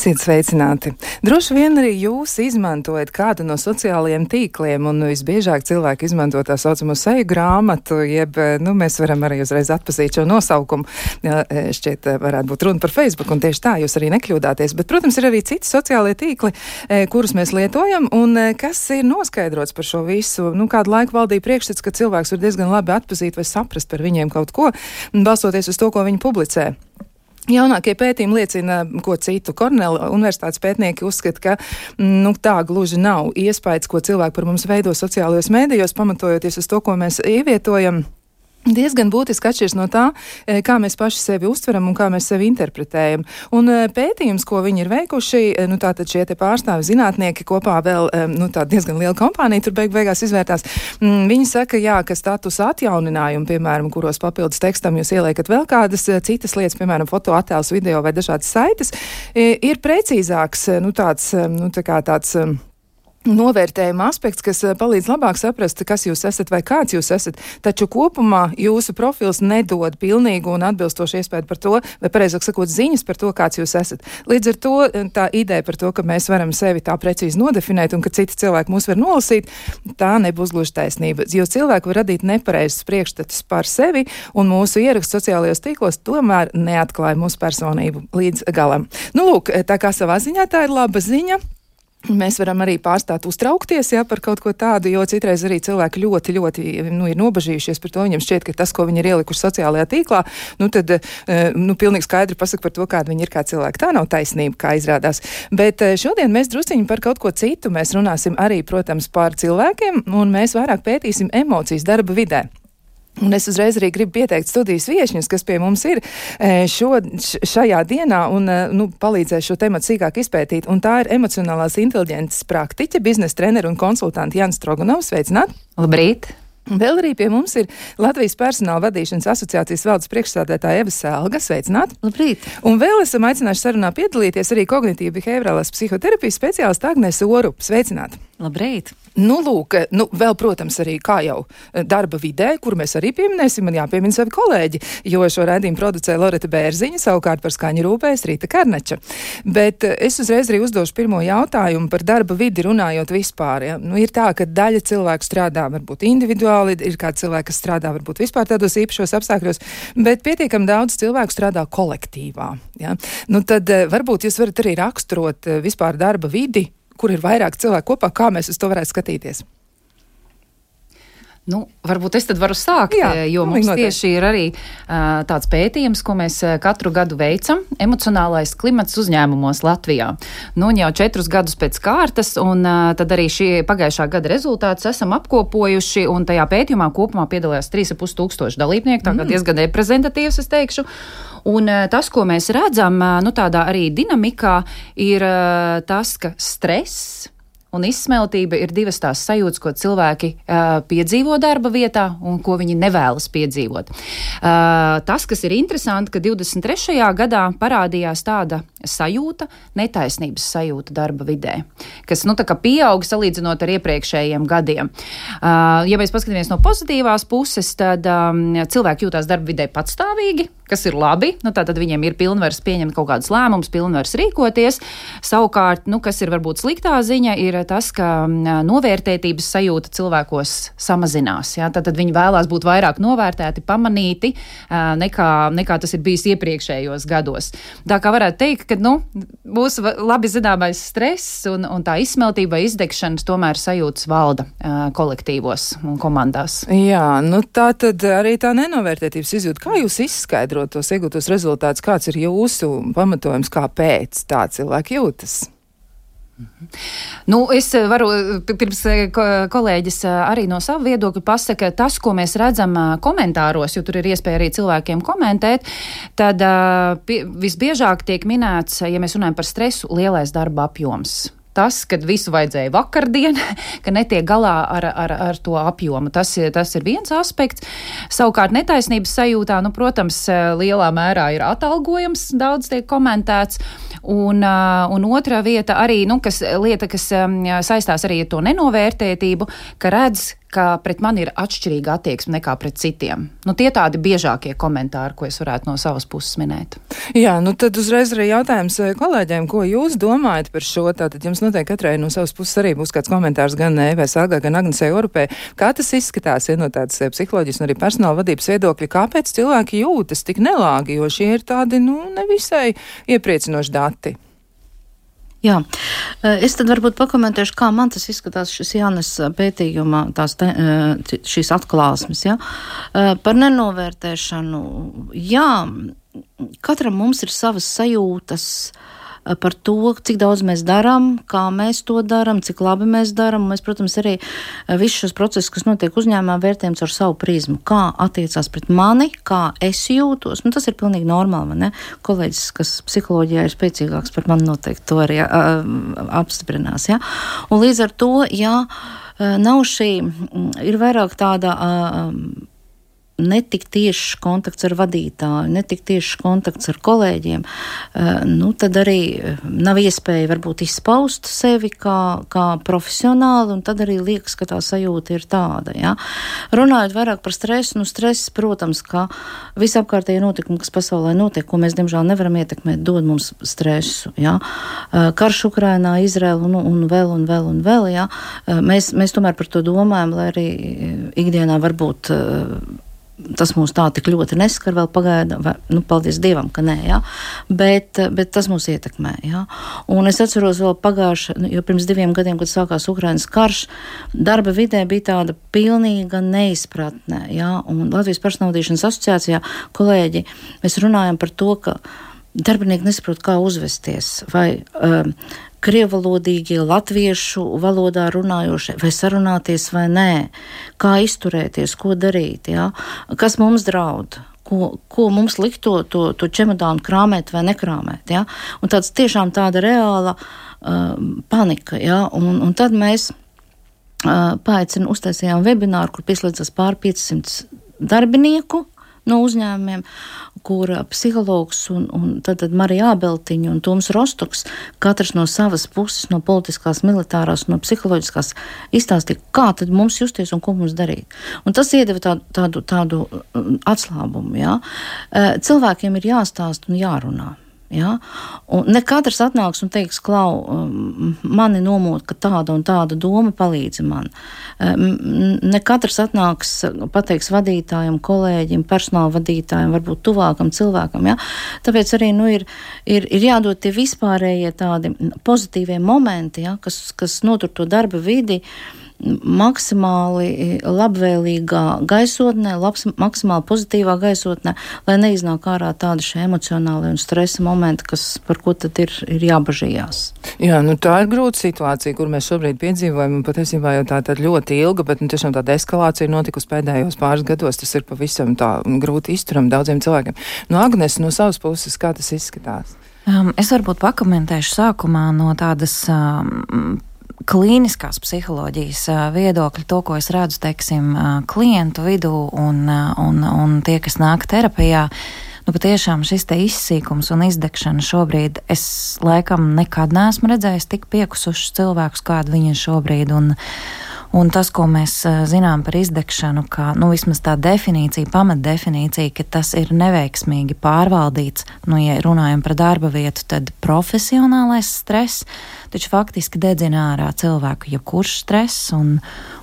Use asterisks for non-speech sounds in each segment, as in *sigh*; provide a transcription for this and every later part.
Esiet sveicināti! Droši vien arī jūs izmantojat kādu no sociālajiem tīkliem, un visbiežāk cilvēki izmanto tā saucamo seju grāmatu, jeb, nu, mēs varam arī uzreiz atpazīt šo nosaukumu. Jā, šķiet, varētu būt runa par Facebook, un tieši tā jūs arī nekļūdāties. Bet, protams, ir arī citi sociālie tīkli, e, kurus mēs lietojam, un e, kas ir noskaidrots par šo visu. Nu, kādu laiku valdīja priekšstats, ka cilvēks var diezgan labi atpazīt vai saprast par viņiem kaut ko, balstoties uz to, ko viņi publicē. Jaunākie pētījumi liecina, ko citu Kornela universitātes pētnieki uzskata, ka nu, tā gluži nav iespējas, ko cilvēki par mums veido sociālajos mēdījos, pamatojoties uz to, ko mēs ievietojam diezgan būtiski atšķiras no tā, eh, kā mēs paši sevi uztveram un kā mēs sevi interpretējam. Un eh, pētījums, ko viņi ir veikuši, eh, nu tātad šie te pārstāvi zinātnieki kopā vēl, nu tā diezgan liela kompānija tur beig beigās izvērtās, mm, viņi saka, jā, ka status atjauninājumi, piemēram, kuros papildus tekstam jūs ieliekat vēl kādas citas lietas, piemēram, fotoattēls, video vai dažādas saites, ir precīzāks, nu tāds, nu tā kā tāds novērtējuma aspekts, kas eh, palīdz labāk saprast, kas jūs esat vai kāds jūs esat. Taču kopumā jūsu profils nedod pilnīgu un atbilstošu iespēju par to, vai pareizāk sakot, ziņas par to, kāds jūs esat. Līdz ar to eh, tā ideja par to, ka mēs varam sevi tā precīzi nodefinēt un ka citi cilvēki mūs var nolasīt, tā nebūs gluži taisnība. Jo cilvēki var radīt nepareizus priekšstatus par sevi, un mūsu ieraksts sociālajos tīklos tomēr neatklāja mūsu personību līdz galam. Nu, lūk, tā kā savā ziņā tā ir laba ziņa. Mēs varam arī pārstāt uztraukties ja, par kaut ko tādu, jo citreiz arī cilvēki ļoti, ļoti nu, ir nobažījušies par to. Viņam šķiet, ka tas, ko viņi ir ielikuši sociālajā tīklā, nu, tad eh, nu, pilnīgi skaidri pasaka par to, kāda viņi ir kā cilvēki. Tā nav taisnība, kā izrādās. Bet eh, šodien mēs drusciņi par kaut ko citu. Mēs runāsim arī, protams, par cilvēkiem, un mēs vairāk pētīsim emocijas darba vidē. Un es uzreiz arī gribu pieteikt studijas viesņus, kas pie mums ir e, šo, šajā dienā un e, nu, palīdzēs šo tematu sīkāk izpētīt. Un tā ir emocionālās inteliģences praktiķe, biznesa treneru un konsultanti Jānis Strogunovs. Sveicināt! Labrīt! Vēl arī pie mums ir Latvijas personāla vadīšanas asociācijas valdes priekšstādētāja Eva Sēlga. Sveicināt! Labrīt! Un vēl esam aicinājuši sarunā piedalīties arī kognitīvi behaviorālās psihoterapijas speciālists Agnēs Oru. Sveicināt! Labrīt! Nu, lūk, nu, vēl, protams, arī kā jau eh, darba vidē, kur mēs arī pieminēsim, man jāpiemina savi kolēģi, jo šo raidījumu producē Loreta Bērziņa, savukārt par skaņu rūpējas Rīta Karneča. Bet eh, es uzreiz arī uzdošu pirmo jautājumu par darba vidi runājot vispār. Ja? Nu, ir tā, ka daļa cilvēku strādā varbūt individuāli, ir kādi cilvēki, kas strādā varbūt vispār tādos īpašos apstākļos, bet pietiekam daudz cilvēku strādā kolektīvā. Ja? Nu, tad eh, varbūt jūs varat arī raksturot vispār darba vidi kur ir vairāk cilvēku kopā, kā mēs uz to varētu skatīties? Nu, varbūt es tad varu sākt, Jā, eh, jo mums noteikti. tieši ir arī uh, tāds pētījums, ko mēs katru gadu veicam - emocionālais klimats uzņēmumos Latvijā. Nu, jau četrus gadus pēc kārtas, un uh, tad arī šī pagājušā gada rezultātus esam apkopojuši, un tajā pētījumā kopumā piedalījās 3,5 tūkstoši dalībnieku, tā kā mm. diezgan reprezentatīvs, es teikšu. Un tas, ko mēs redzam, nu, tādā arī dinamikā, ir tas, ka stress un izsmeltība ir divas tās sajūtas, ko cilvēki uh, piedzīvo darba vietā un ko viņi nevēlas piedzīvot. Uh, tas, kas ir interesanti, ka 23. gadā parādījās tāda sajūta, netaisnības sajūta darba vidē, kas nu, pieauga salīdzinot ar iepriekšējiem gadiem. Uh, ja mēs paskatāmies no pozitīvās puses, tad um, cilvēki jūtās darba vidē patstāvīgi, kas ir labi. Nu, tad viņiem ir pilnvars pieņemt kaut kādus lēmumus, pilnvars rīkoties. Savukārt, nu, kas ir varbūt sliktā ziņa, ir tas, ka novērtētības sajūta cilvēkos samazinās. Ja? Tad, tad viņi vēlās būt vairāk novērtēti, pamanīti, nekā, nekā tas ir bijis iepriekšējos gados. Tā kā varētu teikt, ka nu, mūsu labi zināmais stress un, un tā izsmeltība vai izdegšanas tomēr sajūtas valda kolektīvos un komandās. Jā, nu tā tad arī tā nenovērtētības izjūta. Kā jūs izskaidrot tos iegūtos rezultātus? Kāds ir jūsu pamatojums, kāpēc tā cilvēki jūtas? Nu, es varu pirms kolēģis arī no sava viedokļa pasaka, tas, ko mēs redzam komentāros, jo tur ir iespēja arī cilvēkiem komentēt, tad visbiežāk tiek minēts, ja mēs runājam par stresu, lielais darba apjoms tas, ka visu vajadzēja vakardien, *laughs* ka netiek galā ar, ar, ar to apjomu. Tas, tas ir viens aspekts. Savukārt netaisnības sajūtā, nu, protams, lielā mērā ir atalgojums, daudz tiek komentēts. Un, un otra vieta arī, nu, kas, lieta, kas saistās arī ar to nenovērtētību, ka redz, ka pret mani ir atšķirīga attieksme nekā pret citiem. Nu, tie tādi biežākie komentāri, ko es varētu no savas puses minēt. Jā, nu tad uzreiz arī jautājums eh, kolēģiem, ko jūs domājat par šo? Tātad jums noteikti katrai no savas puses arī būs kāds komentārs gan Evai Sāgā, gan Agnesē Europē. Kā tas izskatās, ja no tādas eh, psiholoģijas un arī personāla vadības viedokļa, kāpēc cilvēki jūtas tik nelāgi, jo šie ir tādi, nu, nevisai iepriecinoši dati? Jā, eh, es tad varbūt pakomentēšu, kā man tas izskatās šis Jānis eh, pētījumā, tās te, eh, šīs atklāsmes, ja? par nenovērtēšanu. Jā, katram mums ir savas sajūtas, uh, par to, cik daudz mēs darām, kā mēs to darām, cik labi mēs darām. Mēs, protams, arī visus šos procesus, kas notiek uzņēmumā, vērtējam caur savu prizmu. Kā attiecās pret mani, kā es jūtos. Nu, tas ir pilnīgi normāli. Ne? Kolēģis, kas psiholoģijā ir spēcīgāks par mani, noteikti to arī apstiprinās. Ja? Un līdz ar to, ja nav šī, ir vairāk tāda. Uh, netik tiešs kontakts ar vadītāju, netik tiešs kontakts ar kolēģiem, eh, nu, tad arī eh, nav iespēja varbūt izpaust sevi kā, kā profesionāli, un tad arī liekas, ka tā sajūta ir tāda. Ja? Runājot vairāk par stresu, nu, stress, protams, ka visapkārtējie notikumi, kas pasaulē notiek, ko mēs diemžēl nevaram ietekmēt, dod mums stresu. Ja? Eh, karš Ukrainā, Izraela un, un vēl un vēl un vēl. Ja? Mēs, mēs tomēr par to domājam, lai arī ikdienā varbūt tas mūs tā tik ļoti neskar vēl pagaidām, nu, paldies Dievam, ka nē, jā, bet, bet tas mūs ietekmē, jā. Un es atceros vēl pagājuši, nu, jo pirms diviem gadiem, kad sākās Ukrainas karš, darba vidē bija tāda pilnīga neizpratne, jā, un Latvijas personālīšanas asociācijā kolēģi, mēs runājam par to, ka darbinieki nesaprot, kā uzvesties, vai um, krievalodīgie, latviešu valodā runājošie, vai sarunāties vai nē, kā izturēties, ko darīt, ja? kas mums draud. Ko, ko mums likt to, to, to čemodānu krāpēt vai nekrāpēt. Ja? Tāds tiešām tāda reāla uh, panika. Ja? Un, un tad mēs uh, paaicinājām, uztaisījām webināru, kur pieslēdzas pār 500 darbinieku no uzņēmumiem, kur psihologs un, un tad, tad Marija Ābeltiņa un Toms Rostoks, katrs no savas puses, no politiskās, militārās, no psiholoģiskās, izstāstīja, kā tad mums justies un ko mums darīt. Un tas iedeva tādu, tādu, tādu atslābumu. Jā. Cilvēkiem ir jāstāst un jārunā. Ja? Un ne katrs atnāks un teiks, klau, um, mani nomūt, ka tāda un tāda doma palīdz man. Um, ne katrs atnāks, pateiks vadītājiem, kolēģim, personāla vadītājiem, varbūt tuvākam cilvēkam. Ja? Tāpēc arī nu, ir, ir, ir jādod tie vispārējie tādi pozitīvie momenti, ja? kas, kas notur to darba vidi. Uh, maksimāli labvēlīgā gaisotnē, labs, maksimāli pozitīvā gaisotnē, lai neiznāk ārā tādi šie emocionāli un stresa momenti, kas par ko tad ir, ir jābažījās. Jā, nu tā ir grūta situācija, kur mēs šobrīd piedzīvojam, un patiesībā jau tā tad ļoti ilga, bet nu, tiešām tāda eskalācija ir notikusi pēdējos pāris gados. Tas ir pavisam tā grūti izturam daudziem cilvēkiem. No Agnes, no savas puses, kā tas izskatās? Um, es varbūt pakomentēšu sākumā no tādas um, klīniskās psiholoģijas viedokļa, to, ko es redzu, teiksim, klientu vidū un, un, un tie, kas nāk terapijā. Nu, patiešām šis izsīkums un izdegšana šobrīd, es laikam nekad neesmu redzējis tik piekusušus cilvēkus, kādi viņi ir šobrīd. Un, Un tas, ko mēs zinām par izdegšanu, ka nu, vismaz tā definīcija, pamatdefinīcija, ka tas ir neveiksmīgi pārvaldīts, nu, ja runājam par darba vietu, tad profesionālais stress, taču faktiski dedzina ārā cilvēku jebkurš stress. Un,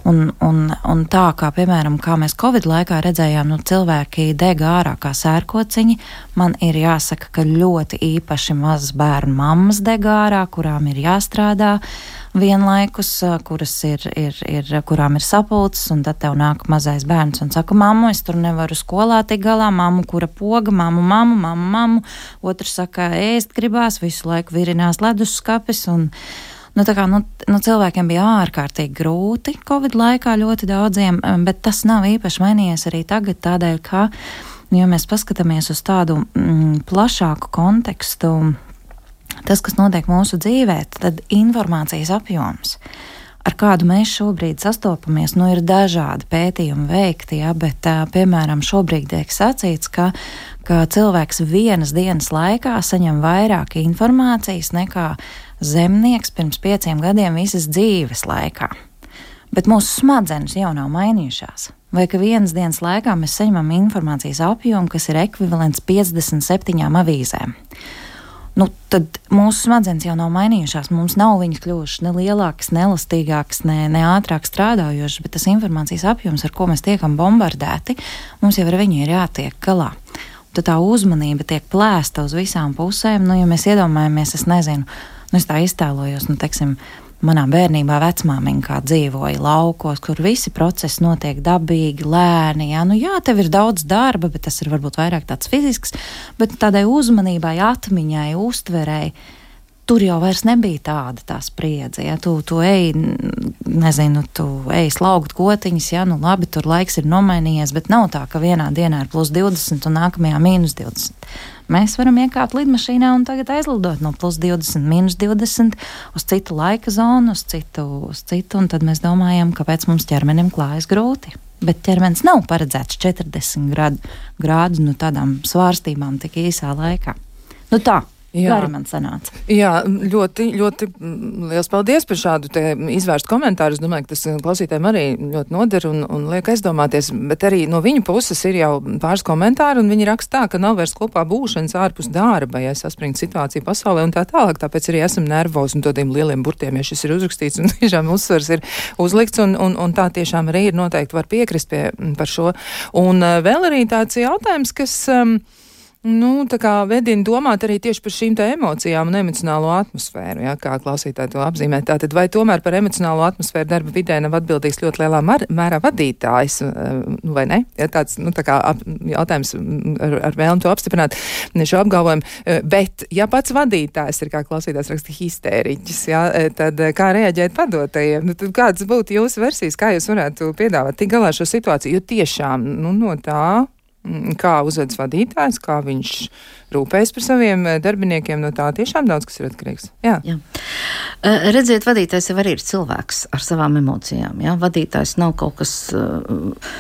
un, un, un tā kā, piemēram, kā mēs Covid laikā redzējām, nu, cilvēki deg ārā kā sērkociņi, man ir jāsaka, ka ļoti īpaši mazas bērnu mammas deg ārā, kurām ir jāstrādā vienlaikus, kuras ir, ir, ir, kurām ir sapulces, un tad tev nāk mazais bērns un saka, mammu, es tur nevaru skolā tik galā, mammu, kura poga, mammu, mammu, mammu, mammu. Otrs saka, ēst gribās, visu laiku virinās ledusskapis. Un, Nu, kā, nu, nu, cilvēkiem bija ārkārtīgi grūti Covid laikā ļoti daudziem, bet tas nav īpaši mainījies arī tagad, tādēļ, ka, ja mēs paskatāmies uz tādu mm, plašāku kontekstu, tas, kas notiek mūsu dzīvē, tad informācijas apjoms. Ar kādu mēs šobrīd sastopamies, nu, ir dažādi pētījumi veikti, ja, bet, piemēram, šobrīd tiek sacīts, ka, ka cilvēks vienas dienas laikā saņem vairāk informācijas nekā zemnieks pirms pieciem gadiem visas dzīves laikā. bet mūsu smadzenes jau nav mainījušās. Vai ka vienas dienas laikā mēs saņemam informācijas apjomu, kas ir ekvivalents 57 avīzēm nu, tad mūsu smadzenes jau nav mainījušās. Mums nav viņas kļuvušas ne lielākas, ne elastīgākas, ne, ne ātrāk strādājošas, bet tas informācijas apjoms, ar ko mēs tiekam bombardēti, mums jau ar viņu ir jātiek galā. Un tad tā uzmanība tiek plēsta uz visām pusēm. Nu, ja mēs iedomājamies, es nezinu, nu, es tā iztēlojos, nu, teiksim, manā bērnībā vecmāmiņa kā dzīvoja laukos, kur visi procesi notiek dabīgi, lēni. Jā, nu jā, tev ir daudz darba, bet tas ir varbūt vairāk tāds fizisks, bet tādai uzmanībai, atmiņai, uztverēji. Tur jau vairs nebija tāda tā spriedze. Ja tu, tu ej, nezinu, tu ej slaugt kotiņas, ja nu labi, tur laiks ir nomainījies, bet nav tā, ka vienā dienā ir plus 20 un nākamajā mīnus 20 mēs varam iekāpt lidmašīnā un tagad aizlidot no plus 20, minus 20 uz citu laika zonu, uz citu, uz citu, un tad mēs domājam, kāpēc mums ķermenim klājas grūti. Bet ķermenis nav paredzēts 40 grādu, grādu nu, tādām svārstībām tik īsā laikā. Nu tā. Jā, arī man sanāca. Jā, ļoti, ļoti liels paldies par šādu izvērstu komentāru. Es domāju, ka tas klausītājiem arī ļoti noder un, un liek aizdomāties, bet arī no viņa puses ir jau pāris komentāri, un viņi raksta tā, ka nav vairs kopā būšanas ārpus darba, ja saspringta situācija pasaulē un tā tālāk. Tāpēc arī esam nervozi un tādiem lieliem burtiem, ja šis ir uzrakstīts un *laughs* tiešām uzsvars ir uzlikts, un, un, un tā tiešām arī ir noteikti var piekrist pie, par šo. Un uh, vēl arī tāds jautājums, kas. Um, Nu, tā kā vedina domāt arī tieši par šīm emocijām un emocionālo atmosfēru, jā, kā klausītāji to apzīmē. Tātad, vai tomēr par emocionālo atmosfēru darba vidē nav atbildīgs ļoti lielā mērā vadītājs, eh, vai ne? Ja tāds, nu, tā kā ap, jautājums ar, ar vēlmu to apstiprināt, šo apgalvojumu. Eh, bet, ja pats vadītājs ir, kā klausītājs raksta, histēriķis, jā, eh, tad kā reaģēt padotajiem? Nu, tad kāds būtu jūsu versijas, kā jūs varētu piedāvāt tik galā šo situāciju? Jo tiešām, nu, no tā kā uzvedas vadītājs, kā viņš rūpējas par saviem eh, darbiniekiem. No tā tiešām daudz kas ir atkarīgs. Jā. Jā. Eh, redziet, vadītājs jau arī ir cilvēks ar savām emocijām. Jā? Vadītājs nav kaut kas uh,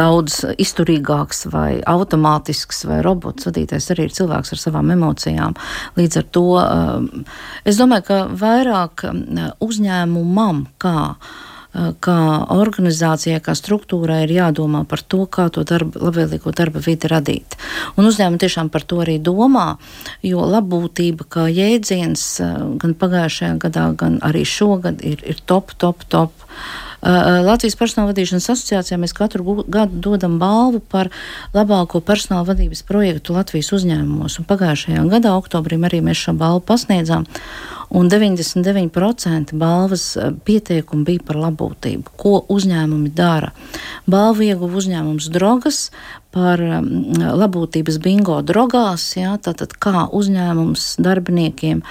daudz izturīgāks vai automātisks vai robots. Vadītājs arī ir cilvēks ar savām emocijām. Līdz ar to es domāju, ka vairāk uzņēmumam kā Eh, kā organizācijai, kā struktūrai ir jādomā par to, kā to darba, labvēlīgo darba vidi radīt. Un uzņēmumi tiešām par to arī domā, jo labbūtība kā jēdziens eh, gan pagājušajā gadā, gan arī šogad ir, ir top, top, top. Eh, Latvijas personāla vadīšanas asociācijā mēs katru gadu dodam balvu par labāko personāla vadības projektu Latvijas uzņēmumos. Un pagājušajā gadā, oktobrī, arī mēs šo balvu pasniedzām un 99% balvas pieteikumu bija par labbūtību, ko uzņēmumi dara. Balvu ieguva uzņēmums Drogas par labūtības bingo drogās, jā, tātad kā uzņēmums darbiniekiem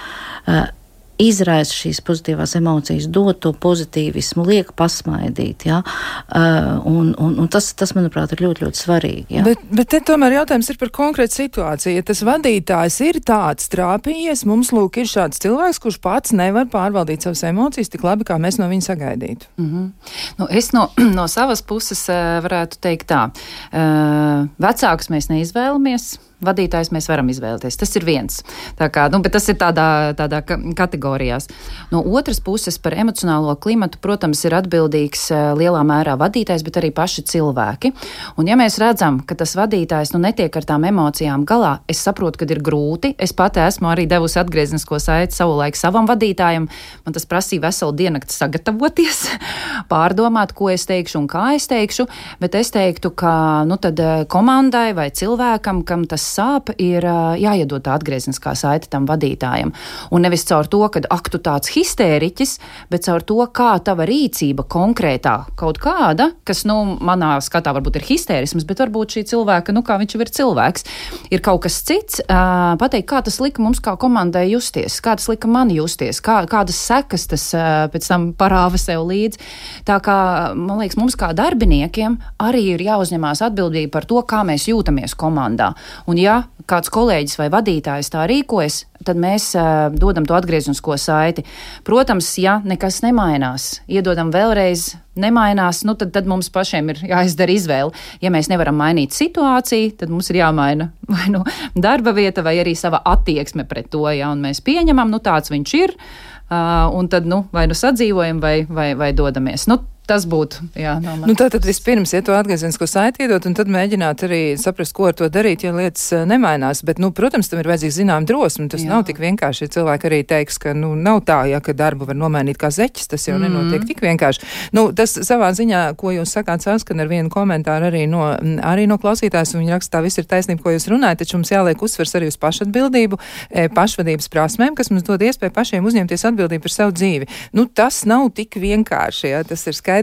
izraisa šīs pozitīvās emocijas, dod to pozitīvismu, liek pasmaidīt. Ja? Uh, un, un, un tas, tas, manuprāt, ir ļoti, ļoti svarīgi. Ja? Bet, bet te tomēr jautājums ir par konkrētu situāciju. Ja tas vadītājs ir tāds trāpījies, mums lūk ir šāds cilvēks, kurš pats nevar pārvaldīt savas emocijas tik labi, kā mēs no viņa sagaidītu. Mm -hmm. nu, es no, *clears throat* no savas puses uh, varētu teikt tā. Uh, vecākus mēs neizvēlamies vadītājs mēs varam izvēlēties. Tas ir viens. Tā kā, nu, tas ir tādā, tādā kategorijās. No otras puses, par emocionālo klimatu, protams, ir atbildīgs eh, lielā mērā vadītājs, bet arī paši cilvēki. Un, ja mēs redzam, ka tas vadītājs nu, netiek ar tām emocijām galā, es saprotu, ka ir grūti. Es pati esmu arī devusi atgrieznisko saiti savulaik savam vadītājam. Man tas prasīja veselu diennakti sagatavoties, *laughs* pārdomāt, ko es teikšu un kā es teikšu. Bet es teiktu, ka nu, eh, komandai vai cilvēkam, kam tas sāp, ir jāiedod tā atgriezniskā saite tam vadītājam. Un nevis caur to, ka ak, tu tāds histēriķis, bet caur to, kā tava rīcība konkrētā kaut kāda, kas, nu, manā skatā varbūt ir histērisms, bet varbūt šī cilvēka, nu, kā viņš jau ir cilvēks, ir kaut kas cits, pateikt, kā tas lika mums kā komandai justies, kā tas lika man justies, kā, kādas sekas tas pēc tam parāva sev līdzi. Tā kā, man liekas, mums kā darbiniekiem arī ir jāuzņemās atbildība par to, kā mēs jūtamies komandā. Un ja kāds kolēģis vai vadītājs tā rīkojas, tad mēs uh, dodam to atgrieznisko saiti. Protams, ja nekas nemainās, iedodam vēlreiz, nemainās, nu, tad, tad mums pašiem ir jāizdara izvēle. Ja mēs nevaram mainīt situāciju, tad mums ir jāmaina *laughs* vai nu darba vieta, vai arī sava attieksme pret to, ja mēs pieņemam, nu tāds viņš ir, uh, un tad nu, vai nu sadzīvojam, vai, vai, vai dodamies. Nu, tas būtu. Jā, nu, tātad vispirms, ja to atgriezenisko saiti iedot, un tad mēģināt arī saprast, ko ar to darīt, ja lietas eh, nemainās. Bet, nu, protams, tam ir vajadzīga zinām drosme. Tas jā. nav tik vienkārši. Ja cilvēki arī teiks, ka nu, nav tā, ja ka darbu var nomainīt kā zeķis, tas jau mm. nenotiek tik vienkārši. Nu, tas savā ziņā, ko jūs sakāt, saskan ar vienu komentāru arī no, arī no klausītājs, un viņa raksta, tā viss ir taisnība, ko jūs runājat, taču mums jāliek uzsvers arī uz pašatbildību, e, pašvadības prasmēm, kas mums dod iespēju pašiem uzņemties atbildību par savu dzīvi. Nu, tas nav tik vienkārši, ja, tas ir skaidrs.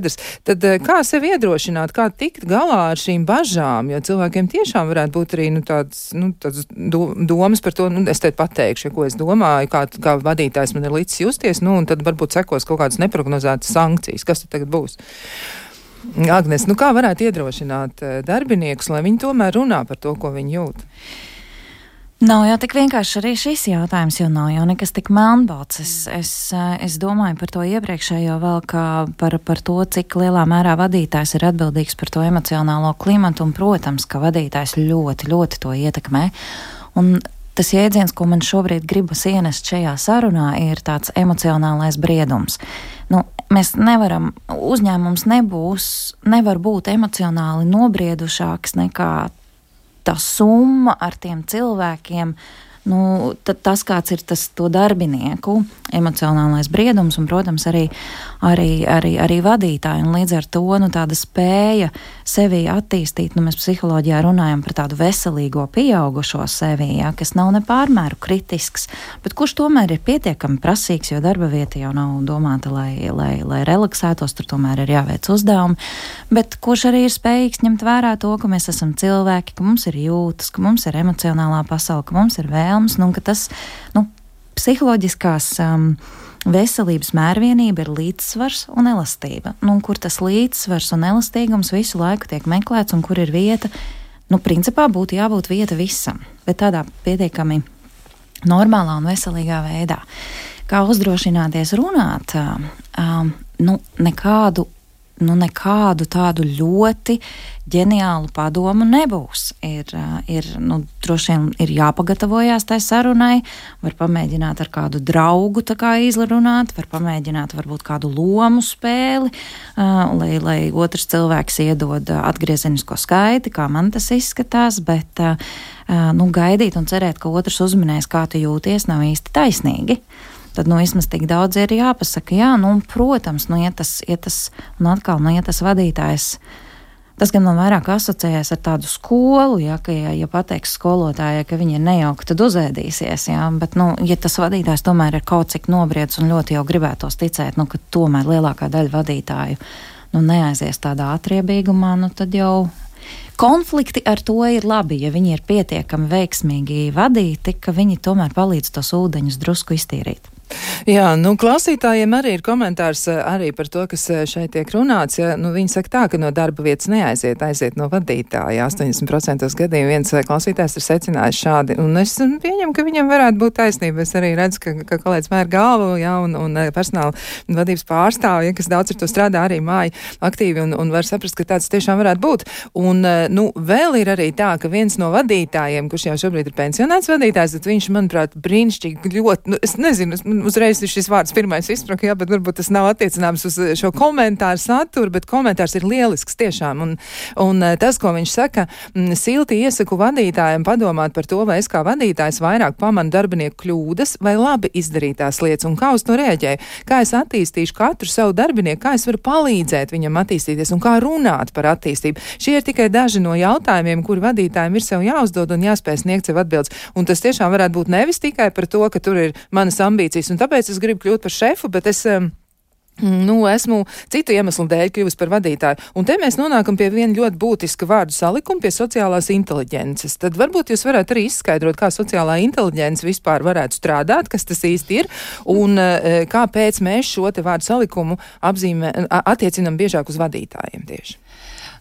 Tad e, kā sevi iedrošināt, kā tikt galā ar šīm bažām, jo cilvēkiem tiešām varētu būt arī nu, tāds, nu, tāds domas par to, nu, es te pateikšu, ja, ko es domāju, kā, kā vadītājs man ir līdz justies, nu, un tad varbūt sekos kaut kādas neprognozētas sankcijas. Kas tad tagad būs? Agnes, nu kā varētu iedrošināt eh, darbiniekus, lai viņi tomēr runā par to, ko viņi jūt? Nav jau tik vienkārši arī šis jautājums, jo nav jau nekas tik melnbalts. Es, es, eh, es domāju par to iepriekšējo vēl, kā par, par to, cik lielā mērā vadītājs ir atbildīgs par to emocionālo klimatu, un, protams, ka vadītājs ļoti, ļoti to ietekmē. Un tas jēdziens, ko man šobrīd gribas ienest šajā sarunā, ir tāds emocionālais briedums. Nu, mēs nevaram, uzņēmums nebūs, nevar būt emocionāli nobriedušāks nekā tā summa ar tiem cilvēkiem, nu, tas, kāds ir tas darbinieku emocionālais briedums, un, protams, arī, arī, arī, arī vadītāji. Un līdz ar to nu, tāda spēja sevi attīstīt, nu, mēs psiholoģijā runājam par tādu veselīgo pieaugušo sevi, ja, kas nav nepārmēru kritisks, bet kurš tomēr ir pietiekami prasīgs, jo darba vieta jau nav domāta, lai, lai, lai relaksētos, tur tomēr ir jāveic uzdevumi, bet kurš arī ir spējīgs ņemt vērā to, ka mēs esam cilvēki, ka mums ir jūtas, ka mums ir emocionālā pasaule, ka mums ir vēlmes, nu, ka tas, nu, psiholoģiskās um, veselības mērvienība ir līdzsvars un elastība. Nu, un kur tas līdzsvars un elastīgums visu laiku tiek meklēts un kur ir vieta, nu, principā būtu jābūt vieta visam, bet tādā pietiekami normālā un veselīgā veidā. Kā uzdrošināties runāt, um, nu, nekādu nu, nekādu tādu ļoti ģeniālu padomu nebūs. Ir, ir nu, droši vien ir jāpagatavojas tai sarunai, var pamēģināt ar kādu draugu kā izrunāt, var pamēģināt varbūt kādu lomu spēli, lai, lai otrs cilvēks iedod atgriezenisko skaiti, kā man tas izskatās, bet nu, gaidīt un cerēt, ka otrs uzminēs, kā tu jūties, nav īsti taisnīgi. Tad nu, vismaz tik daudz ir jāpasaka. Jā, nu, protams, nu, ja tas, ja tas, un atkal, nu, ja tas vadītājs. Tas gan man vairāk asociējas ar tādu skolu, ja, ka, ja, ja pateiks skolotājai, ka viņa ir nejauka, tad uzēdīsies. Ja, bet, nu, ja tas vadītājs tomēr ir kaut cik nobriedis un ļoti jau gribētos ticēt, nu, ka tomēr lielākā daļa vadītāju nu, neaizies tādā atriebīgumā, nu, tad jau konflikti ar to ir labi, ja viņi ir pietiekami veiksmīgi vadīti, ka viņi tomēr palīdz tos ūdeņus drusku iztīrīt. Jā, nu, klausītājiem arī ir komentārs eh, arī par to, kas eh, šeit tiek runāts. Ja, nu, viņi saka tā, ka no darba vietas neaiziet, aiziet no vadītāja. 80% gadījumu viens eh, klausītājs ir secinājis šādi. Un es pieņemu, ka viņam varētu būt taisnība. Es arī redzu, ka, ka kolēģis mēr galvu, jā, un, un personāla vadības pārstāvja, kas daudz ar to strādā arī māja aktīvi un, un var saprast, ka tāds tiešām varētu būt. Un, nu, vēl ir arī tā, ka viens no vadītājiem, kurš jau šobrīd ir pensionēts vadītājs, tad viņš, manuprāt, brīnišķīgi ļoti, nu, es nezinu, es, uzreiz šis vārds pirmais izspraka, jā, bet varbūt tas nav attiecināms uz šo komentāru saturu, bet komentārs ir lielisks tiešām. Un, un eh, tas, ko viņš saka, mm, silti iesaku vadītājiem padomāt par to, vai es kā vadītājs vairāk pamanu darbinieku kļūdas vai labi izdarītās lietas un kā uz to rēģēju. Kā es attīstīšu katru savu darbinieku, kā es varu palīdzēt viņam attīstīties un kā runāt par attīstību. Šie ir tikai daži no jautājumiem, kuri vadītājiem ir sev jāuzdod un jāspēj sniegt sev atbildes. Un tas tiešām varētu būt nevis tikai par to, ka tur ir manas ambīcijas un tāpēc es gribu kļūt par šefu, bet es. Um, Nu, esmu citu iemeslu dēļ kļuvusi par vadītāju. Un te mēs nonākam pie viena ļoti būtiska vārdu salikuma, pie sociālās inteliģences. Tad varbūt jūs varētu arī izskaidrot, kā sociālā inteliģence vispār varētu strādāt, kas tas īsti ir, un uh, kāpēc mēs šo te vārdu salikumu apzīmē, attiecinam biežāk uz vadītājiem tieši.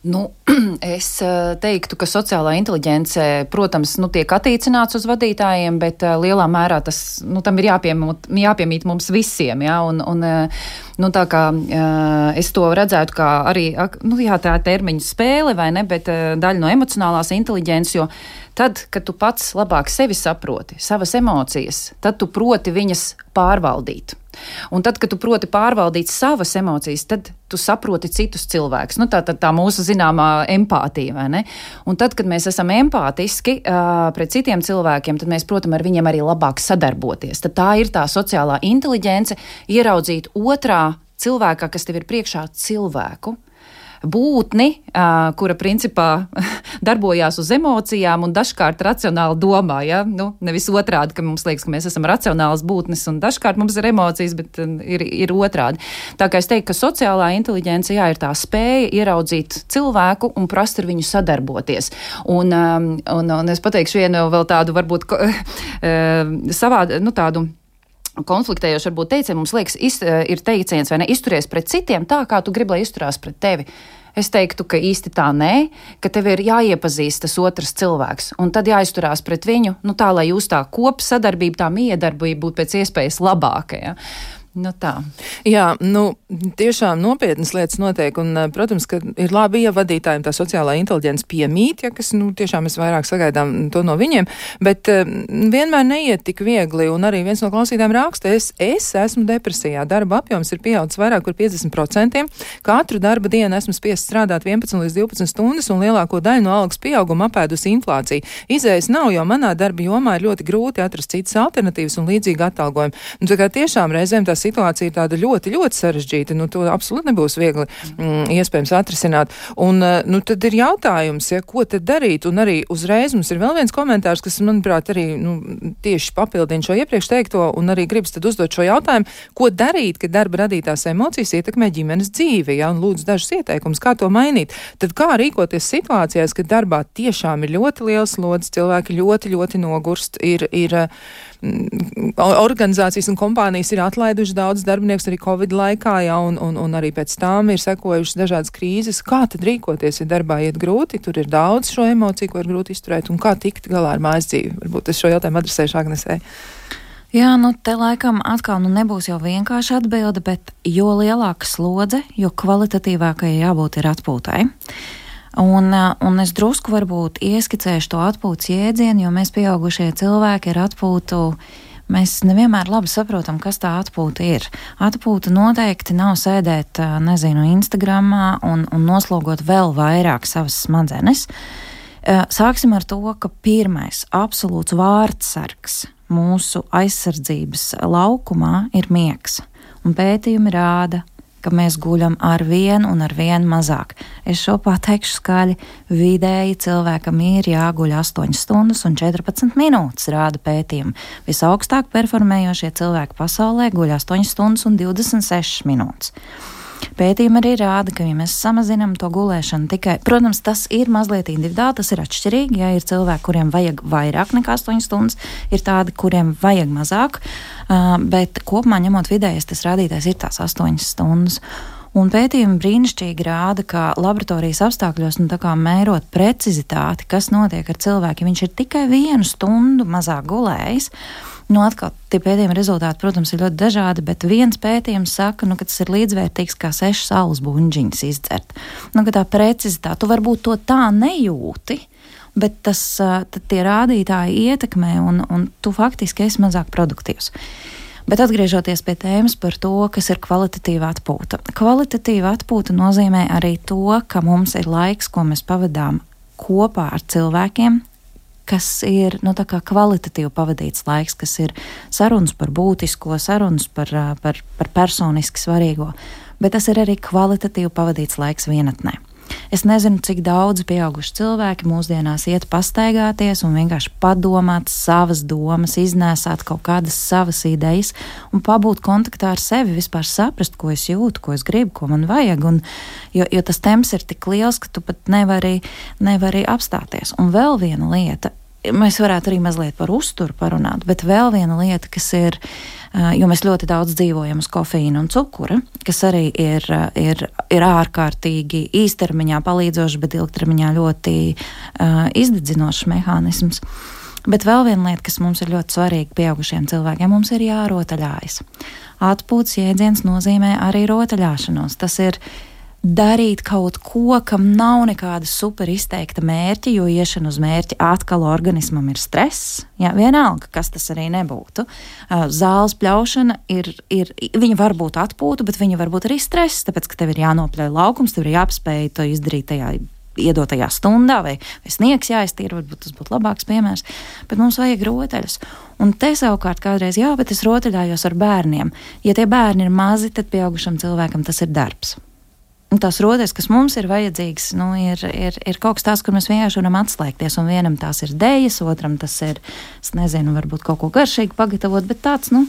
Nu, *clears throat* es eh, teiktu, ka sociālā inteligence, protams, nu, tiek attiecināts uz vadītājiem, bet uh, lielā mērā tas nu, ir jāpiemūt, jāpiemīt mums visiem. Ja? Un, un, uh, nu, tā kā es to redzētu kā arī nu, jā, tā termiņa spēle, vai ne, bet daļa no emocionālās inteliģences, jo tad, kad tu pats labāk sevi saproti, savas emocijas, tad tu proti viņas pārvaldīt. Un tad, kad tu proti pārvaldīt savas emocijas, tad tu saproti citus cilvēkus. Nu, tā ir tā, tā mūsu zināmā empātija, vai ne? Un tad, kad mēs esam empātiski uh, pret citiem cilvēkiem, tad mēs, protams, ar viņiem arī labāk sadarboties. Tad tā ir tā sociālā inteliģence, ieraudzīt otrā cilvēkā, kas tev ir priekšā, cilvēku būtni, kura principā *laughs* darbojās uz emocijām un dažkārt racionāli domā. Ja? Nu, nevis otrādi, ka mums liekas, ka mēs esam racionāls būtnes un dažkārt mums ir emocijas, bet ir, ir otrādi. Tā kā es teiktu, ka sociālā inteliģence jā, ir tā spēja ieraudzīt cilvēku un prast ar viņu sadarboties. Un, un, un es pateikšu vienu vēl tādu varbūt *laughs* savādu, nu tādu konfliktējoši varbūt teicieni, mums liekas, iz, eh, ir teiciens, vai ne, izturies pret citiem tā, kā tu gribi, lai izturās pret tevi. Es teiktu, ka īsti tā nē, ka tev ir jāiepazīst tas otrs cilvēks, un tad jāizturās pret viņu, nu tā, lai jūs tā kopsadarbība, tā miedarbība būtu pēc iespējas labāka. Ja? Nu tā. Jā, nu, tiešām nopietnas lietas notiek, un, eh, protams, ka ir labi, ja vadītājiem tā sociālā inteliģence piemīt, ja kas, nu, tiešām mēs vairāk sagaidām to no viņiem, bet uh, vienmēr neiet tik viegli, un arī viens no klausītājiem raksta, es, es esmu depresijā, darba apjoms ir pieaudzis vairāk par 50%, katru darba dienu esmu spiest strādāt 11 līdz 12 stundas, un lielāko daļu no algas pieauguma apēdusi inflācija. Izējas nav, jo manā darba jomā ir ļoti grūti atrast citas alternatīvas un līdzīgi atalgojumi. Un, tā kā tiešām reizēm tas situācija ir tāda ļoti, ļoti sarežģīta. Nu, to absolūti nebūs viegli mm, iespējams atrisināt. Un, eh, nu, tad ir jautājums, ja, ko tad darīt. Un arī uzreiz mums ir vēl viens komentārs, kas, manuprāt, arī nu, tieši papildina šo iepriekš teikto, un arī gribas tad uzdot šo jautājumu, ko darīt, kad darba radītās emocijas ietekmē ģimenes dzīvi, ja, un lūdzu dažus ieteikumus, kā to mainīt. Tad kā rīkoties situācijās, kad darbā tiešām ir ļoti liels slodzes, cilvēki ļoti, ļoti nogurst, ir, ir organizācijas un kompānijas ir atlaiduši daudz darbiniekus arī Covid laikā, ja, un, un, un arī pēc tam ir sekojušas dažādas krīzes. Kā tad rīkoties, ja darbā iet grūti, tur ir daudz šo emociju, ko ir grūti izturēt, un kā tikt galā ar mājas dzīvi? Varbūt es šo jautājumu adresēšu Agnesē. Jā, nu te laikam atkal nu, nebūs jau vienkārši atbilde, bet jo lielāka slodze, jo kvalitatīvākai jābūt ir atpūtai. Un, un es drusku varbūt ieskicēšu to atpūtas jēdzienu, jo mēs pieaugušie cilvēki ar atpūtu. Mēs nevienmēr labi saprotam, kas tā atpūta ir. Atpūta noteikti nav sēdēt, nezinu, Instagramā un, un noslogot vēl vairāk savas smadzenes. Sāksim ar to, ka pirmais absolūts vārdsargs mūsu aizsardzības laukumā ir miegs. Un pētījumi rāda, ka mēs guļam ar vienu un ar vienu mazāk. Es šo pateikšu skaļi. Vidēji cilvēkam ir jāguļ 8 stundas un 14 minūtes, rāda pētījumi. Visaugstāk performējošie cilvēki pasaulē guļ 8 stundas un 26 minūtes. Pētījumi arī rāda, ka, ja mēs samazinām to gulēšanu tikai, protams, tas ir mazliet individuāli, tas ir atšķirīgi. Ja ir cilvēki, kuriem vajag vairāk nekā 8 stundas, ir tādi, kuriem vajag mazāk, bet kopumā ņemot vidējais, tas rādītājs ir tās 8 stundas. Un pētījumi brīnišķīgi rāda, ka laboratorijas apstākļos, nu, mērot precizitāti, kas notiek ar cilvēku, ja viņš ir tikai vienu stundu mazāk gulējis, Nu, atkal, tie pētījuma rezultāti, protams, ir ļoti dažādi, bet viens pētījums saka, nu, ka tas ir līdzvērtīgs kā sešu saules buļģiņas izdzert. Nu, tā precizitāte, tu varbūt to tā nejūti, bet tas, tie rādītāji ietekmē, un, un tu faktiski esi mazāk produktīvs. Bet atgriežoties pie tēmas par to, kas ir kvalitatīva atpūta. Kvalitatīva atpūta nozīmē arī to, ka mums ir laiks, ko mēs pavadām kopā ar cilvēkiem, kas ir nu, kvalitatīvi pavadīts laiks, kas ir sarunas par būtisko, sarunas par, par, par personiski svarīgo, bet tas ir arī kvalitatīvi pavadīts laiks vienatnē. Es nezinu, cik daudz pieauguši cilvēki mūsdienās iet pastaigāties un vienkārši padomāt savas domas, iznēsāt kaut kādas savas idejas un pabūt kontaktā ar sevi, vispār saprast, ko es jūtu, ko es gribu, ko man vajag. Un, jo, jo tas temps ir tik liels, ka tu pat nevari, nevari apstāties. Un vēl viena lieta mēs varētu arī mazliet par uzturu parunāt, bet vēl viena lieta, kas ir, jo mēs ļoti daudz dzīvojam uz kofeīna un cukura, kas arī ir, ir, ir ārkārtīgi īstermiņā palīdzošs, bet ilgtermiņā ļoti uh, izdedzinošs mehānisms. Bet vēl viena lieta, kas mums ir ļoti svarīga pieaugušiem cilvēkiem, mums ir jārotaļājas. Atpūtas jēdziens nozīmē arī rotaļāšanos. Tas ir darīt kaut ko, kam nav nekāda super izteikta mērķa, jo iešana uz mērķi atkal organismam ir stress. Jā, vienalga, kas tas arī nebūtu. Zāles pļaušana ir, ir, viņa var būt atpūta, bet viņa var būt arī stress, tāpēc, ka tev ir jānopļauj laukums, tev ir jāapspēj to izdarīt tajā iedotajā stundā, vai, vai sniegs jāiztīra, varbūt tas būtu labāks piemērs, bet mums vajag rotaļas. Un te savukārt kādreiz, jā, bet es rotaļājos ar bērniem. Ja tie bērni ir mazi, tad pieaugušam cilvēkam tas ir darbs tās rodas, kas mums ir vajadzīgas, nu, ir, ir, ir kaut kas tāds, kur mēs vienkārši varam atslēgties. Un vienam tās ir dēļas, otram tas ir, es nezinu, varbūt kaut ko garšīgu pagatavot, bet tāds, nu,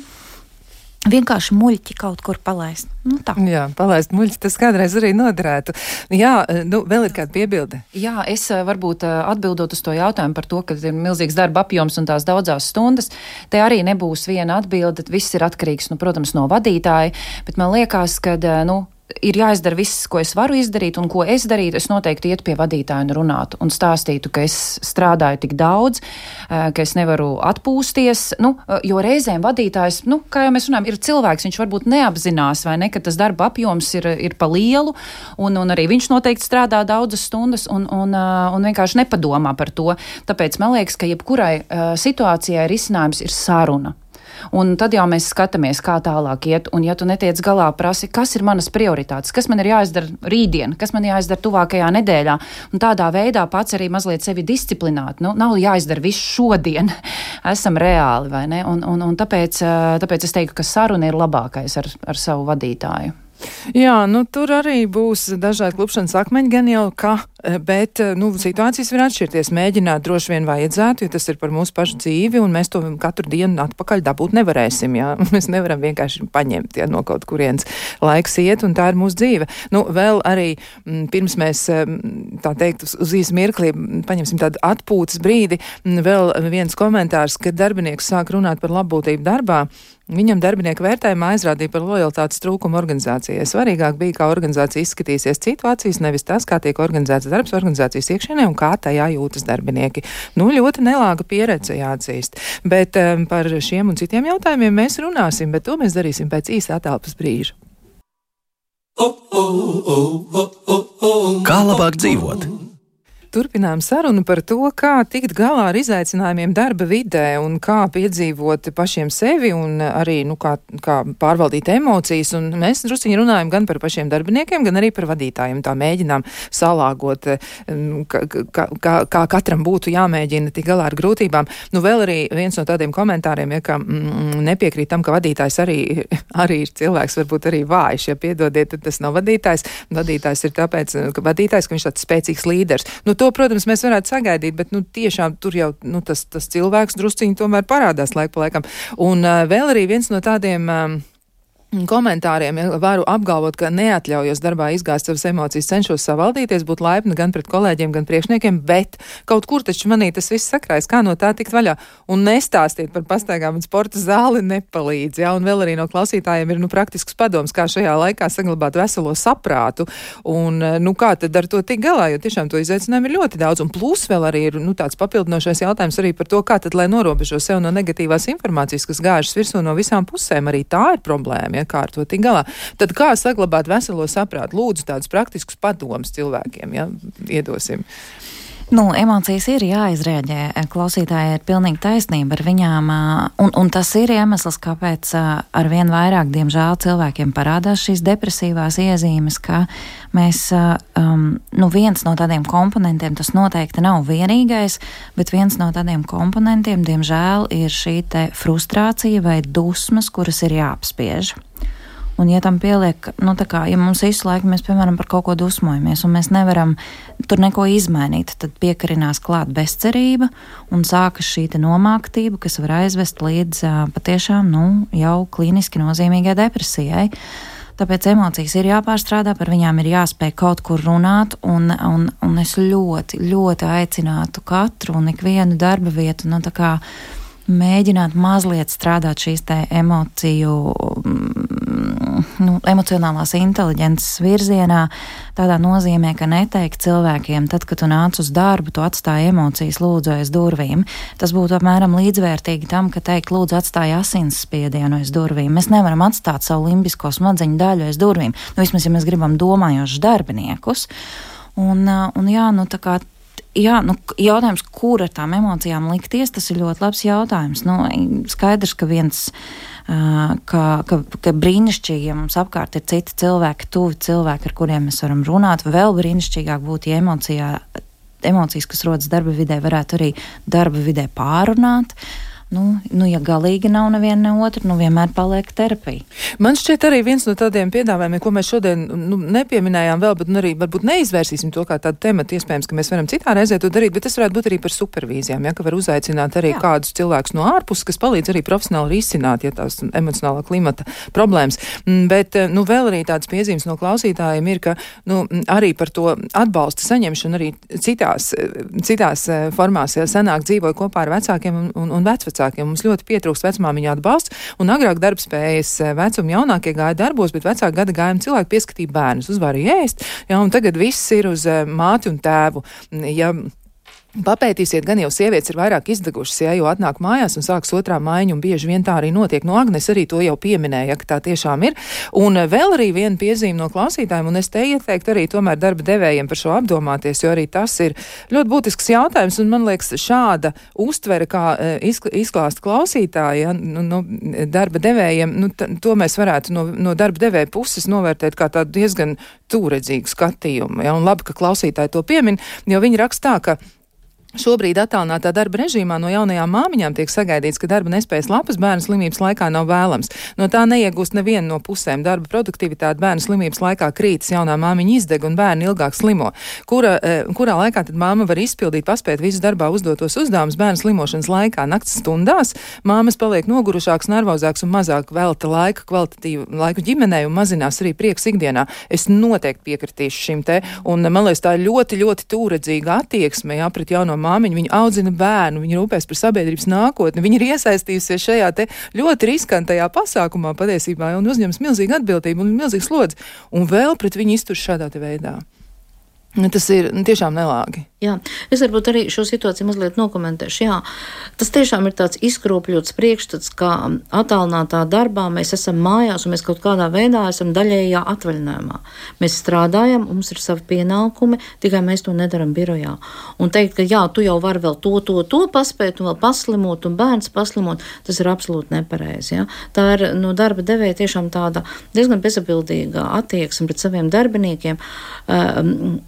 vienkārši muļķi kaut kur palaist. Nu, tā. Jā, palaist muļķi, tas kādreiz arī noderētu. Jā, nu, vēl ir kāda piebilde. Jā, es eh, varbūt eh, atbildot uz to jautājumu par to, ka ir milzīgs darba apjoms un tās daudzās stundas, te arī nebūs viena atbilde, viss ir atkarīgs, nu, protams, no vadītāja, bet man liekas, ka, eh, nu, ir jāizdara viss, ko es varu izdarīt, un ko es darītu. Es noteikti ietu pie vadītāja un runātu un stāstītu, ka es strādāju tik daudz, eh, ka es nevaru atpūsties. Nu, eh, jo reizēm vadītājs, nu, kā jau mēs runājam, ir cilvēks, viņš varbūt neapzinās, vai ne, ka tas darba apjoms ir, ir pa lielu, un, un arī viņš noteikti strādā daudzas stundas un, un, eh, un vienkārši nepadomā par to. Tāpēc man liekas, ka jebkurai situācijai risinājums ir saruna. Un tad jau mēs skatāmies, kā tālāk iet. Un, ja tu netiec galā, prasi, kas ir manas prioritātes, kas man ir jāizdara rītdien, kas man jāizdara tuvākajā nedēļā. Un tādā veidā pats arī mazliet sevi disciplinēt. Nu, nav jāizdara viss šodien. *laughs* Esam reāli, vai ne? Un, un, un tāpēc, tāpēc es teiktu, ka saruna ir labākais ar, ar savu vadītāju. Jā, nu tur arī būs dažādi klupšanas akmeņi, gan jau kā, eh, bet eh, nu, situācijas var atšķirties. Mēģināt droši vien vajadzētu, jo tas ir par mūsu pašu dzīvi, un mēs to katru dienu atpakaļ dabūt nevarēsim. Jā. *laughs* Mēs nevaram vienkārši paņemt ja, no kaut kurienes laiks iet, un tā ir mūsu dzīve. Nu, vēl arī m, mm, pirms mēs, mm, tā teikt, uz, uz īsu mirklī paņemsim tādu atpūtas brīdi, m, mm, vēl viens komentārs, kad darbinieks sāk runāt par labbūtību darbā. Viņam darbinieku vērtējumā aizrādīja par lojalitātes trūkumu organizācijai. Svarīgāk bija, kā organizācija izskatīsies situācijas, nevis tas, kā tiek organizēts darbs organizācijas iekšienē un kā tajā jūtas darbinieki. Nu, ļoti nelāga pieredze jāatzīst. Bet um, par šiem un citiem jautājumiem mēs runāsim, bet to mēs darīsim pēc īsa atelpas brīža. Kā labāk dzīvot? Turpinām sarunu par to, kā tikt galā ar izaicinājumiem darba vidē un kā piedzīvot pašiem sevi un arī, nu, kā, kā pārvaldīt emocijas. Un mēs drusciņi runājam gan par pašiem darbiniekiem, gan arī par vadītājiem. Tā mēģinām salāgot, nu, kā, kā, kā, katram būtu jāmēģina tik galā ar grūtībām. Nu, vēl arī viens no tādiem komentāriem, ja, ka mm, nepiekrīt tam, ka vadītājs arī, *laughs* arī ir cilvēks, varbūt arī vājš. Ja piedodiet, tad tas nav vadītājs. Vadītājs ir tāpēc, ka vadītājs, ka viņš tāds spēcīgs līderis. Nu, to, protams, mēs varētu sagaidīt, bet nu, tiešām tur jau nu, tas, tas cilvēks drusciņi tomēr parādās laika pa laikam. Un uh, vēl arī viens no tādiem. Um, komentāriem ja, varu apgalvot, ka neatļaujos darbā izgāzt savas emocijas, cenšos savaldīties, būt laipni gan pret kolēģiem, gan priekšniekiem, bet kaut kur taču manī tas viss sakrājas, kā no tā tikt vaļā. Un nestāstīt par pastaigām un sporta zāli nepalīdz. Ja, un vēl arī no klausītājiem ir nu, praktisks padoms, kā šajā laikā saglabāt veselo saprātu. Un, nu, kā tad ar to tik galā, jo tiešām to izaicinājumu ir ļoti daudz. Un plus vēl arī ir nu, tāds papildinošais jautājums arī par to, kā tad, lai norobežo sev no negatīvās informācijas, kas gāžas virsū no visām pusēm, arī tā ir problēma ar to tik galā. Tad kā saglabāt veselo saprātu? Lūdzu, tādus praktiskus padomus cilvēkiem, ja, iedosim. Nu, emocijas ir jāizrēģē. Klausītāji ir pilnīgi taisnība ar viņām, un, un tas ir iemesls, kāpēc ar vien vairāk, diemžēl, cilvēkiem parādās šīs depresīvās iezīmes, ka mēs, um, nu, viens no tādiem komponentiem, tas noteikti nav vienīgais, bet viens no tādiem komponentiem, diemžēl, ir šī frustrācija vai dusmas, kuras ir jāapspiež. Un, ja tam pieliek, nu, tā kā, ja mums visu laiku mēs, piemēram, par kaut ko dusmojamies, un mēs nevaram tur neko izmainīt, tad piekarinās klāt bezcerība un sākas šī nomāktība, kas var aizvest līdz patiešām, nu, jau klīniski nozīmīgai depresijai. Tāpēc emocijas ir jāpārstrādā, par viņām ir jāspēj kaut kur runāt, un, un, un es ļoti, ļoti aicinātu katru un ikvienu darba vietu, nu, mēģināt mazliet strādāt šīs emociju, mm, nu, emocionālās inteliģences virzienā, tādā nozīmē, ka neteikt cilvēkiem, tad, kad tu nāc uz darbu, tu atstāji emocijas lūdzu aiz durvīm. Tas būtu apmēram līdzvērtīgi tam, ka teikt, lūdzu, atstāj asinsspiedienu aiz durvīm. Mēs nevaram atstāt savu limbisko smadzeņu daļu aiz durvīm. Nu, vismaz, ja mēs gribam domājošus darbiniekus. Un, un jā, nu, tā kā jā, nu, jautājums, kur ar tām emocijām likties, tas ir ļoti labs jautājums. Nu, skaidrs, ka viens. Ka, ka, ka brīnišķīgi, ja mums apkārt ir citi cilvēki, tuvi cilvēki, ar kuriem mēs varam runāt. Vēl brīnišķīgāk būtu, ja emocijā, emocijas, kas rodas darba vidē, varētu arī darba vidē pārunāt. Uh, nu, nu, ja galīgi nav neviena ne otra, nu vienmēr paliek terapija. Man šķiet arī viens no tādiem piedāvājumiem, ko mēs šodien nu, nepieminējām vēl, bet nu, arī varbūt neizvērsīsim to kā tādu tematu. Iespējams, ka mēs varam citā reizē to darīt, bet tas varētu būt arī par supervīzijām, ja, ka var uzaicināt arī Jā. kādus cilvēkus no ārpuses, kas palīdz arī profesionāli risināt, ja tās emocionālā klimata problēmas. Mm, bet, nu, vēl arī tāds piezīmes no klausītājiem ir, ka, nu, arī par to atbalsta saņemšanu arī citās, citās eh, formās, ja senāk dzīvoja kopā ar vecākiem un, un, un vecvecākiem vecākiem. Mums ļoti pietrūkst vecmāmiņa atbalsts, un agrāk darbspējas vecuma jaunākie gāja darbos, bet vecāku gada gājuma cilvēki pieskatīja bērnus, uzvarēja ēst, ja, un tagad viss ir uz eh, māti un tēvu. Ja, Papētīsiet, gan jau sievietes ir vairāk izdegušas, ja jau atnāk mājās un sāks otrā maiņa, un bieži vien tā arī notiek. No Agnes arī to jau pieminēja, ka tā tiešām ir. Un eh, vēl arī viena piezīme no klausītājiem, un es te ieteiktu arī tomēr darba devējiem par šo apdomāties, jo arī tas ir ļoti būtisks jautājums, un man liekas, šāda uztvere, kā eh, izklāst klausītāji, ja, nu, no darba devējiem, nu, to mēs varētu no, no darba devēja puses novērtēt kā tādu diezgan tūredzīgu skatījumu. Ja, un labi, ka klausītāji to piemin, jo viņi rakstā, ka Šobrīd attālinātā darba režīmā no jaunajām māmiņām tiek sagaidīts, ka darba nespējas lapas bērnu slimības laikā nav vēlams. No tā neiegūst neviena no pusēm. Darba produktivitāte bērnu slimības laikā krītas, jaunā māmiņa izdeg un bērni ilgāk slimo. Kura, e, kurā laikā tad māma var izpildīt, paspēt visus darbā uzdotos uzdevumus bērnu slimošanas laikā? Naktas stundās māmas paliek nogurušāks, nervozāks un mazāk velta laika, kvalitatīvu laiku ģimenei un mazinās arī prieks ikdienā. Es noteikti piekritīšu šim te, un man liekas, tā ļoti, ļoti tūredzīga attieksme, jā, pret jauno māmiņa, viņa audzina bērnu, viņa rūpēs par sabiedrības nākotni, viņa ir iesaistījusies šajā ļoti riskantajā pasākumā patiesībā un uzņems milzīgu atbildību un milzīgu slodzi, un vēl pret viņu iztur šādā veidā. Nu, tas ir nu, tiešām nelāgi. Jā, es varbūt arī šo situāciju mazliet nokomentēšu. Jā, tas tiešām ir tāds izkropļots priekšstats, ka attālinātā darbā mēs esam mājās un mēs kaut kādā veidā esam daļējā atvaļinājumā. Mēs strādājam, mums ir savi pienākumi, tikai mēs to nedaram birojā. Un teikt, ka jā, tu jau vari vēl to, to, to paspēt, un vēl paslimot, un bērns paslimot, tas ir absolūti nepareizi. Ja? Tā ir no darba devēja tiešām tāda diezgan bezatbildīga attieksme pret saviem darbiniekiem, um,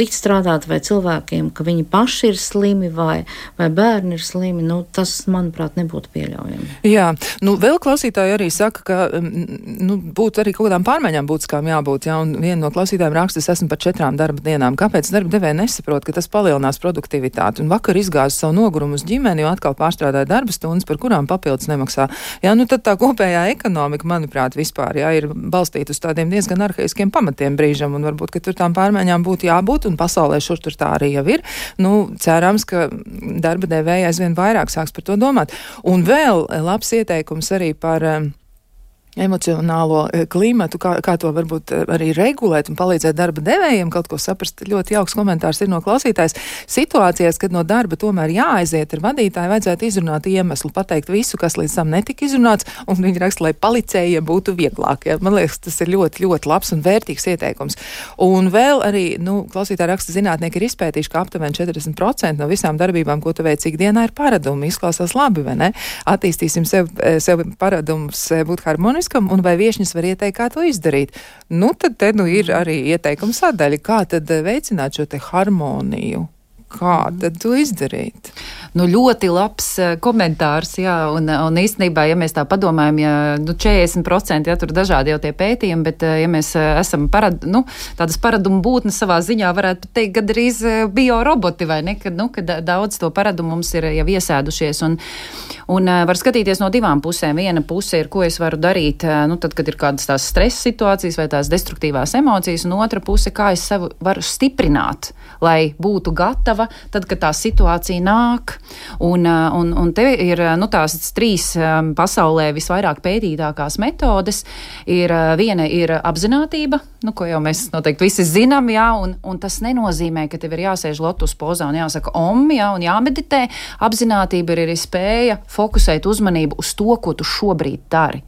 likt strādāt vai cilvēkiem cilvēkiem, ka viņi paši ir slimi vai, vai bērni ir slimi, nu, tas, manuprāt, nebūtu pieļaujami. Jā, nu, vēl klausītāji arī saka, ka nu, būtu arī kaut kādām pārmaiņām būtiskām jābūt. Jā, un viena no klausītājiem raksta, es esmu par četrām darba dienām. Kāpēc darba devēja nesaprot, ka tas palielinās produktivitāti? Un vakar izgāzu savu nogurumu uz ģimeni, jo atkal pārstrādāja darba stundas, par kurām papildus nemaksā. Jā, nu tad tā kopējā ekonomika, manuprāt, vispār jā, ir balstīta uz tādiem diezgan arhaiskiem pamatiem brīžam, un varbūt, ka tur tām pārmaiņām būtu jābūt, un pasaulē šur tur tā arī jau jau ir. Nu, cerams, ka darba devēja aizvien vairāk sāks par to domāt. Un vēl labs ieteikums arī par. Um, emocionālo e, klimatu, kā, kā to varbūt e, arī regulēt un palīdzēt darba devējiem kaut ko saprast. Ļoti jauks komentārs ir no klausītājs. Situācijās, kad no darba tomēr jāaiziet ar vadītāju, vajadzētu izrunāt iemeslu, pateikt visu, kas līdz tam netika izrunāts, un viņi raksta, lai palicējiem būtu vieglāk. Ja? Man liekas, tas ir ļoti, ļoti labs un vērtīgs ieteikums. Un vēl arī, nu, klausītāji raksta, zinātnieki ir izpētījuši, ka aptuveni 40% no visām darbībām, ko tu veic ikdienā, ir paradumi. Izklausās labi, vai ne? Attīstīsim sev, e, sev paradumus būt harmoniski Frančiskam, un vai viešņas var ieteikt, kā to izdarīt. Nu, tad te nu ir arī ieteikuma sadaļa, kā tad veicināt šo te harmoniju. Kā tad to izdarīt? Nu, ļoti labs uh, komentārs, jā, un, un īstenībā, ja mēs tā padomājam, ja nu, 40% ja tur dažādi jau tie pētījumi, bet ja mēs esam parad, nu, tādas paradumu būtnes savā ziņā, varētu teikt, gadrīz bioroboti vai ne, kad, nu, kad daudz to paradumu mums ir jau iesēdušies. Un, Un uh, var skatīties no divām pusēm. Viena puse ir, ko es varu darīt, uh, nu, tad, kad ir kādas tās stresa situācijas vai tās destruktīvās emocijas, un otra puse, kā es sev varu stiprināt, lai būtu gatava tad, kad tā situācija nāk. Un, uh, un, un te ir nu, tās trīs um, pasaulē visvairāk pētītākās metodes. Ir, uh, viena ir apziņotība, nu, ko jau mēs noteikti visi zinām, jā, un, un tas nenozīmē, ka tev ir jāsēž lotus pozā un jāsaka om, jā, un jāmeditē. Apziņotība ir arī spēja fokusēt uzmanību uz to, ko tu šobrīd dari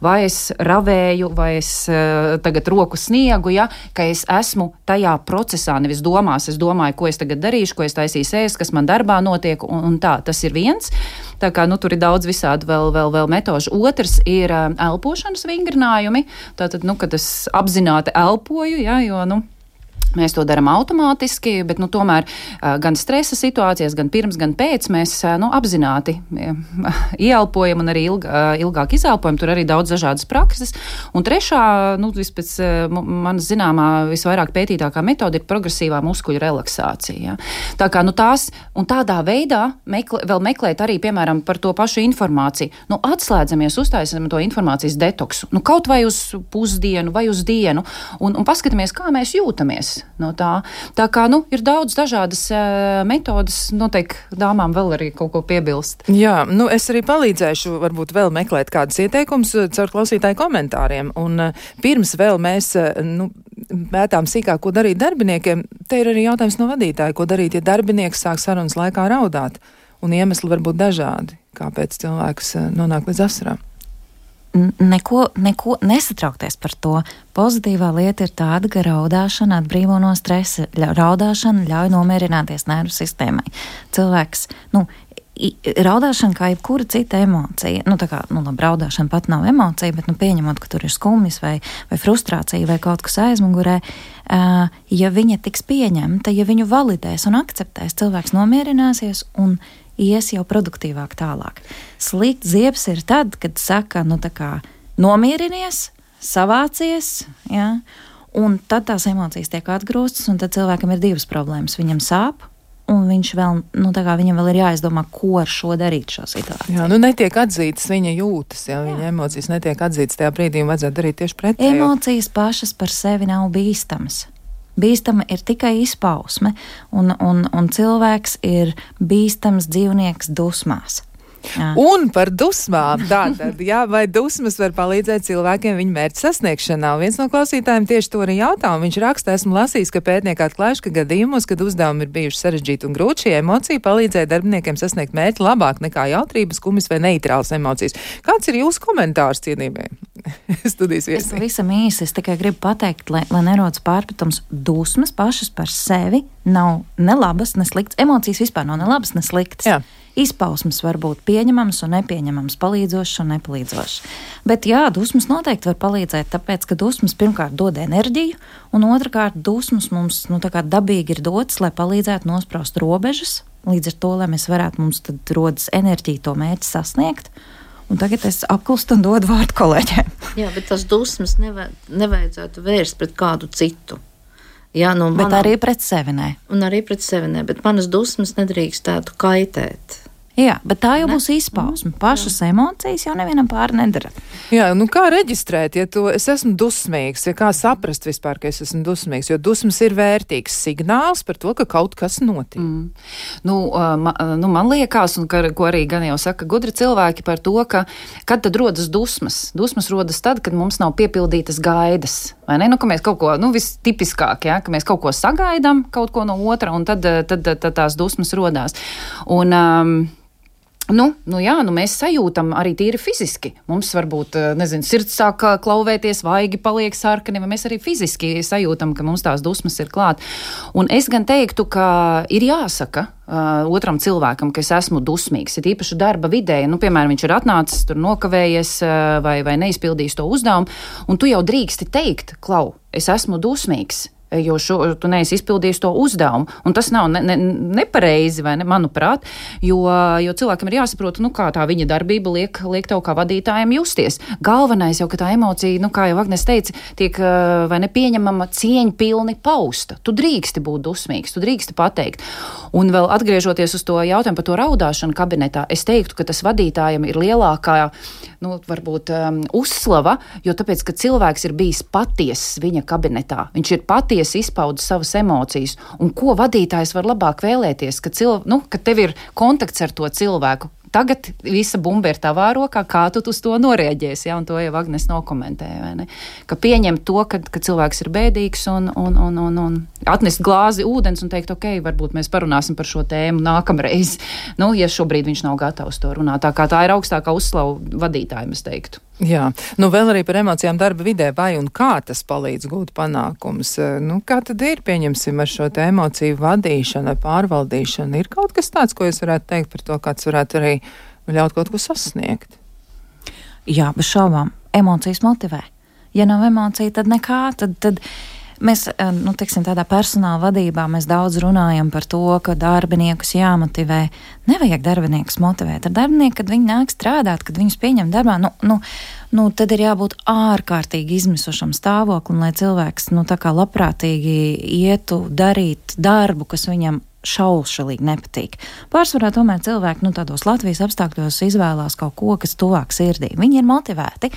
vai es ravēju, vai es uh, tagad roku sniegu, ja, ka es esmu tajā procesā, nevis domās, es domāju, ko es tagad darīšu, ko es taisīšu ēst, kas man darbā notiek, un, un tā, tas ir viens. Tā kā nu, tur ir daudz visādi vēl, vēl, vēl metožu. Otrs ir uh, elpošanas vingrinājumi, tātad, nu, kad es apzināti elpoju, ja, jo, nu, Mēs to darām automātiski, bet nu, tomēr gan stresa situācijās, gan pirms, gan pēc mēs nu, apzināti *laughs* ieelpojam un arī ilg, ilgāk izelpojam. Tur arī daudz dažādas prakses. Un trešā, nu, vispēc manas zināmā, visvairāk pētītākā metode ir progresīvā muskuļu relaksācija. Ja. Tā kā nu, tās, un tādā veidā meklē, vēl meklēt arī, piemēram, par to pašu informāciju. Nu, atslēdzamies, uztaisam to informācijas detoksu. Nu, kaut vai uz pusdienu vai uz dienu un, un paskatāmies, kā mēs jūtamies no tā. Tā kā nu, ir daudz dažādas uh, metodas, noteikti dāmām vēl arī kaut ko piebilst. Jā, nu es arī palīdzēšu, varbūt vēl meklēt kādus ieteikumus caur klausītāju komentāriem. Un uh, pirms vēl mēs nu, pētām sīkāk, ko darīt darbiniekiem, te ir arī jautājums no vadītāja, ko darīt, ja darbinieks sāk sarunas laikā raudāt. Un iemesli var būt dažādi, kāpēc cilvēks nonāk līdz asarām neko, neko nesatraukties par to. Pozitīvā lieta ir tāda, ka raudāšana atbrīvo no stresa. Raudāšana ļauj nomierināties nervu sistēmai. Cilvēks, nu, raudāšana kā jebkura cita emocija, nu, tā kā, nu, labi, raudāšana pat nav emocija, bet, nu, pieņemot, ka tur ir skumjas vai, vai frustrācija vai kaut kas aizmugurē, uh, ja viņa tiks pieņemta, ja viņu validēs un akceptēs, cilvēks nomierināsies un ies jau produktīvāk tālāk. Slikts ziepes ir tad, kad saka, nu tā kā nomierinies, savācies, ja, un tad tās emocijas tiek atgrūstas, un tad cilvēkam ir divas problēmas. Viņam sāp, un viņš vēl, nu, kā viņam vēl ir jāizdomā, ko ar šo darīt šo situāciju. Jā, nu netiek atzītas viņa jūtas, ja viņa emocijas netiek atzītas tajā brīdī, un vajadzētu darīt tieši pretēji. Emocijas pašas par sevi nav bīstamas. Bīstama ir tikai izpausme, un, un, un cilvēks ir bīstams dzīvnieks dusmās. Jā. Un par dusmām. Tātad, jā, vai dusmas var palīdzēt cilvēkiem viņu mērķu sasniegšanā? Viens no klausītājiem tieši to arī jautā. Viņš raksta, esmu lasījis, ka pētnieki atklājuši, ka gadījumos, kad uzdevumi ir bijuši sarežģīti un grūti, šī emocija palīdzēja darbiniekiem sasniegt mērķi labāk nekā jautrības, kumis vai neitrāls emocijas. Kāds ir jūsu komentārs cienījumiem? *laughs* Studijas viesi. Pavisam īsi es tikai gribu pateikt, lai, lai nerodas pārpratums, dusmas pašas par sevi nav ne labas, ne sliktas. Emocijas vispār nav ne labas, ne sliktas. Jā izpausmes var būt pieņemamas un nepieņemamas, palīdzošas un nepalīdzošas. Bet jā, dusmas noteikti var palīdzēt, tāpēc, ka dusmas pirmkārt dod enerģiju, un otrkārt dusmas mums nu, dabīgi ir dotas, lai palīdzētu nospraust robežas. Līdz ar to, lai mēs varētu, mums tad rodas enerģija to mērķi sasniegt. Un tagad es apklustu un dodu vārdu kolēģiem. *laughs* Jā, bet tas dusmas nevajag, nevajadzētu vērst pret kādu citu. Jā, nu, bet manam, arī pret sevi nē. Un arī pret sevi nē, bet manas dusmas nedrīkstētu kaitēt. Jā, bet tā jau ne? būs izpausme. Pašas jā. emocijas jau nevienam pāri nedara. Jā, nu kā reģistrēt, ja tu, es esmu dusmīgs, ja kā saprast vispār, ka es esmu dusmīgs, jo dusmas ir vērtīgs signāls par to, ka kaut kas notiek. Mm. Nu, ma, nu, man liekas, un ka, ko arī gan jau saka gudri cilvēki par to, ka kad tad rodas dusmas? Dusmas rodas tad, kad mums nav piepildītas gaidas. Vai ne? Nu, ka mēs kaut ko, nu, vistipiskāk, ja, ka mēs kaut ko sagaidām, kaut ko no otra, un tad, tad, tad, tad tās dusmas rodās. Un, um, Nu, nu jā, nu mēs sajūtam arī tīri fiziski. Mums varbūt, eh, nezinu, sirds sāk eh, klauvēties, vaigi paliek sarkani, vai mēs arī fiziski sajūtam, ka mums tās dusmas ir klāt. Un es gan teiktu, ka ir jāsaka, Uh, otram cilvēkam, ka es esmu dusmīgs. Ir īpaši darba vidē, nu, piemēram, viņš ir atnācis, tur nokavējies uh, vai, vai neizpildījis to uzdevumu, un tu jau drīksti teikt, klau, es esmu dusmīgs. Jo šo, tu neesi izpildījis to uzdevumu. Un tas nav ne, ne, nepareizi, vai ne, manuprāt, jo, jo cilvēkam ir jāsaprot, nu, kā tā viņa darbība liek, liek tev kā vadītājiem justies. Galvenais jau, ka tā emocija, nu, kā jau Agnes teica, tiek vai nepieņemama cieņpilni pausta. Tu drīksti būt dusmīgs, tu drīksti pateikt. Un vēl atgriežoties uz to jautājumu par to raudāšanu kabinetā, es teiktu, ka tas vadītājam ir lielākā, nu, varbūt um, uzslava, jo tāpēc, ka cilvēks ir bijis patiesis viņa kabinetā, viņš ir patiesi izpaudi savas emocijas. Un ko vadītājs var labāk vēlēties, ka, cilv, nu, ka tev ir kontakts ar to cilvēku, Tagad visa bumba ir tavā rokā, kā tu uz to norēģēsi. Ja, to jau Agnēs nokomentēja. Ka pieņem to, ka, ka cilvēks ir bēdīgs un, un, un, un, un atnest glāzi ūdens un teikt, ok, varbūt mēs parunāsim par šo tēmu nākamreiz. Nu, ja šobrīd viņš nav gatavs to runāt. Tā, tā ir augstākā uzslava vadītājiem, es teiktu. Jā, nu vēl arī par emocijām darba vidē, vai un kā tas palīdz gūt panākumus. Nu, kā tad ir, pieņemsim, ar šo te emociju vadīšanu, pārvaldīšanu? Ir kaut kas tāds, ko jūs varētu teikt par to, kāds varētu arī ļaut kaut ko sasniegt? Jā, bez šaubām. Emocijas motivē. Ja nav emocija, tad nekā. Tad, tad Mēs, eh, nu, teiksim, tādā personāla vadībā mēs daudz runājam par to, ka darbiniekus jāmotivē. Nevajag darbiniekus motivēt. Ar darbinieku, kad viņi nāk strādāt, kad viņus pieņem darbā, nu, nu, nu, tad ir jābūt ārkārtīgi izmisušam stāvoklim, lai cilvēks, nu, tā kā labprātīgi ietu darīt darbu, kas viņam šaušalīgi nepatīk. Pārsvarā tomēr cilvēki nu, tādos Latvijas apstākļos izvēlās kaut ko, kas tuvāk sirdī. Viņi ir motivēti.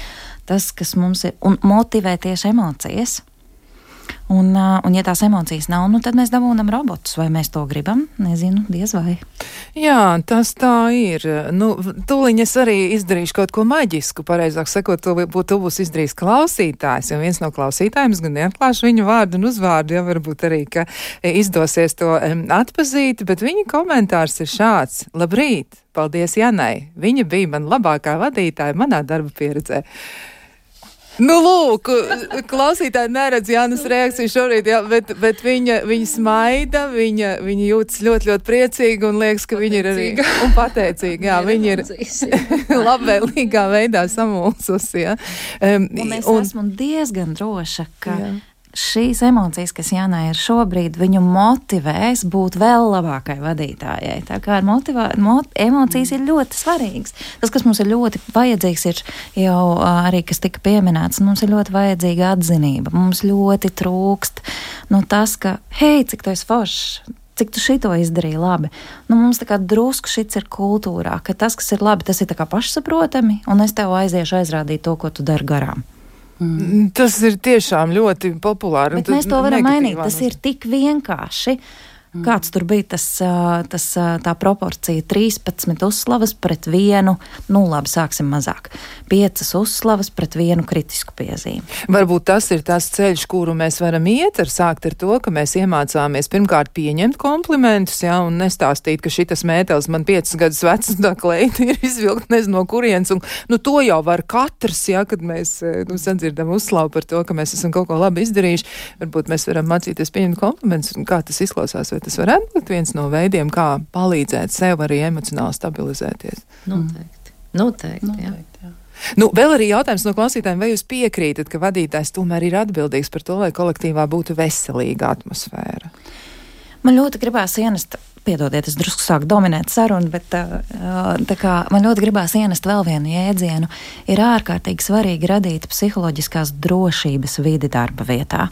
Tas, kas mums ir, un motivē tieši emocijas. Un, un, ja tās emocijas nav, nu, tad mēs dabūjam robotus. Vai mēs to gribam? Nezinu, diez vai. Jā, tas tā ir. Nu, tūlīt es arī izdarīšu kaut ko maģisku. Pareizāk sakot, to būtu būs izdarījis klausītājs. Jo viens no klausītājiem, gan neatklāšu viņu vārdu un uzvārdu, jau varbūt arī, ka izdosies to atpazīt, bet viņa komentārs ir šāds. Labrīt! Paldies Janai! Viņa bija man labākā vadītāja manā darba pieredzē. Nu, lūk, klausītāji neredz Jānis reakciju šorīt, jā, bet, bet viņa, viņa smaida, viņa, viņa jūtas ļoti, ļoti priecīga un liekas, ka viņa ir arī un pateicīga. Jā, viņa ir *laughs* labvēlīgā veidā samulsusi. Jā. Um, un es un, esmu diezgan droša, ka. Jā šīs emocijas, kas Jānai ir šobrīd, viņu motivēs būt vēl labākai vadītājai. Tā kā motivā, mot, emocijas ir ļoti svarīgas. Tas, kas mums ir ļoti vajadzīgs, ir jau arī, kas tika pieminēts, mums ir ļoti vajadzīga atzinība. Mums ļoti trūkst nu, tas, ka, hei, cik tu esi foršs! Cik tu šito izdarīji labi? Nu, mums tā kā drusku šis ir kultūrā, ka tas, kas ir labi, tas ir pašsaprotami, un es tev aiziešu aizrādīt to, ko tu dari garām. Mm. Tas ir tiešām ļoti populāri. Bet mēs to varam mainīt. Tas ir tik vienkārši. Mm. Kāds tur bija tas, tas, tā proporcija? 13 uzslavas pret vienu, nu labi, sāksim mazāk. 5 uzslavas pret vienu kritisku piezīmi. Varbūt tas ir tas ceļš, kuru mēs varam iet, ar sākt ar to, ka mēs iemācāmies pirmkārt pieņemt komplimentus, jā, un nestāstīt, ka šitas mētelis man 5 gadus vecs, tā kleita ir izvilkt nezinu no kurienes, un nu, to jau var katrs, jā, kad mēs nu, sadzirdam uzslavu par to, ka mēs esam kaut ko labi izdarījuši. Varbūt mēs varam mācīties pieņemt komplimentus, un kā tas izklausās. Vai tas varētu būt viens no veidiem, kā palīdzēt sev arī emocionāli stabilizēties. Noteikti. Noteikti, Noteikti jā. jā. Nu, vēl arī jautājums no klausītājiem, vai jūs piekrītat, ka vadītājs tomēr ir atbildīgs par to, lai kolektīvā būtu veselīga atmosfēra? Man ļoti gribās ienest, piedodiet, es drusku sāku dominēt sarunu, bet tā kā man ļoti gribās ienest vēl vienu jēdzienu, ir ārkārtīgi svarīgi radīt psiholoģiskās drošības vidi darba vietā.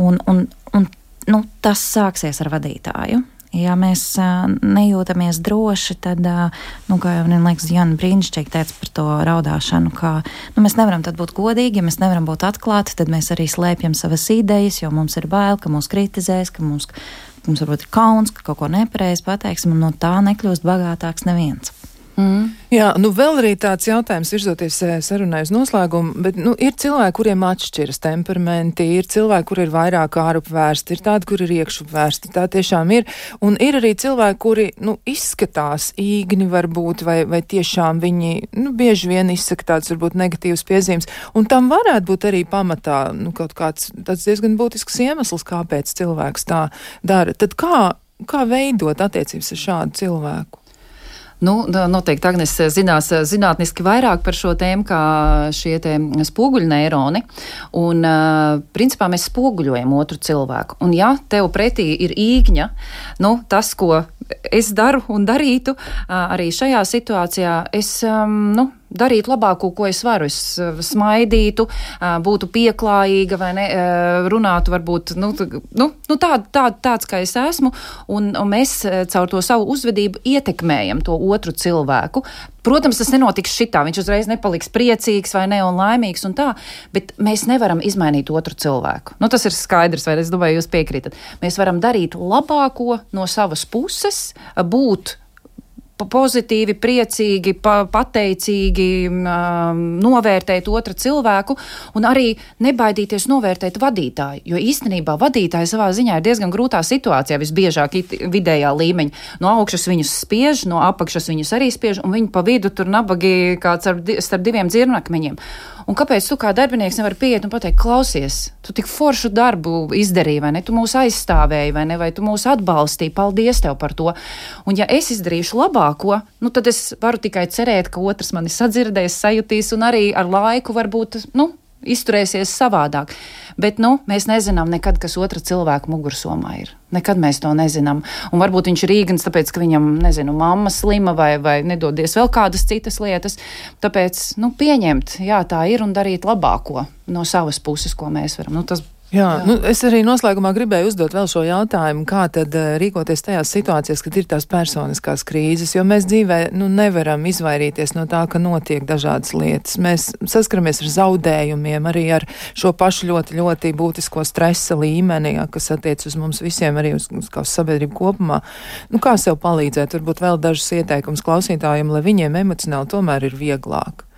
Un, un, un nu, tas sāksies ar vadītāju. Ja mēs uh, nejūtamies droši, tad, uh, nu, kā jau liekas, Jānis Brīnišķīgi teica par to raudāšanu, ka nu, mēs nevaram būt godīgi, ja mēs nevaram būt atklāti, tad mēs arī slēpjam savas idejas, jo mums ir bail, ka mūs kritizēs, ka mums, mums varbūt ir kauns, ka kaut ko nepareizi pateiksim, un no tā nekļūst bagātāks neviens. Mm. Jā, nu vēl arī tāds jautājums virzoties eh, sarunai uz noslēgumu, bet nu, ir cilvēki, kuriem atšķiras temperamenti, ir cilvēki, kur ir vairāk ārupvērsti, ir tādi, kur ir iekšupvērsti, tā tiešām ir, un ir arī cilvēki, kuri, nu, izskatās īgni varbūt, vai, vai tiešām viņi, nu, bieži vien izsaka tāds varbūt negatīvs piezīmes, un tam varētu būt arī pamatā, nu, kaut kāds tāds diezgan būtisks iemesls, kāpēc cilvēks tā dara. Tad kā, kā veidot attiecības ar šādu cilvēku? Nu, noteikti Agnēs zinās zinātniski vairāk par šo tēmu, kā šie spoguļneironi. Un, principā, mēs spoguļojam otru cilvēku. Un, ja tev pretī ir īgņa, nu, tas, ko es daru un darītu arī šajā situācijā, es, nu, darītu labāko, ko es varu. Es uh, smaidītu, uh, būtu pieklājīga vai ne, uh, runātu varbūt nu, nu, nu, tā, tā, tāds, kā es esmu, un, un mēs caur to savu uzvedību ietekmējam to otru cilvēku. Protams, tas nenotiks šitā, viņš uzreiz nepaliks priecīgs vai ne un laimīgs un tā, bet mēs nevaram izmainīt otru cilvēku. Nu, tas ir skaidrs, vai es domāju, jūs piekrītat. Mēs varam darīt labāko no savas puses, būt pozitīvi, priecīgi, pa, pateicīgi um, novērtēt otru cilvēku un arī nebaidīties novērtēt vadītāju. Jo īstenībā vadītāji savā ziņā ir diezgan grūtā situācijā, visbiežāk vidējā līmeņa. No augšas viņus spiež, no apakšas viņus arī spiež, un viņi pa vidu tur nabagi kāds ar, starp diviem dzirnakmeņiem. Un kāpēc tu kā darbinieks nevari pieiet un pateikt, klausies, tu tik foršu darbu izdarīji, vai ne? Tu mūs aizstāvēji, vai ne? Vai tu mūs atbalstīji? Paldies tev par to. Un ja es izdarīšu labāko, nu tad es varu tikai cerēt, ka otrs mani sadzirdēs, sajutīs un arī ar laiku varbūt, nu, izturēsies savādāk. Bet nu, mēs nezinām nekad, kas otra cilvēka mugursomā ir. Nekad mēs to nezinām. Un varbūt viņš ir īgans, tāpēc, ka viņam, nezinu, mamma slima vai, vai nedodies vēl kādas citas lietas. Tāpēc, nu, pieņemt, jā, tā ir un darīt labāko no savas puses, ko mēs varam. Nu, tas Jā, Jā. Nu, es arī noslēgumā gribēju uzdot vēl šo jautājumu, kā tad uh, rīkoties tajās situācijās, kad ir tās personiskās krīzes, jo mēs dzīvē nu, nevaram izvairīties no tā, ka notiek dažādas lietas. Mēs saskaramies ar zaudējumiem, arī ar šo pašu ļoti, ļoti būtisko stresa līmeni, ja, kas attiec uz mums visiem, arī uz, uz, uz sabiedrību kopumā. Nu, kā sev palīdzēt? Varbūt vēl dažas ieteikums klausītājiem, lai viņiem emocionāli tomēr ir vieglāk.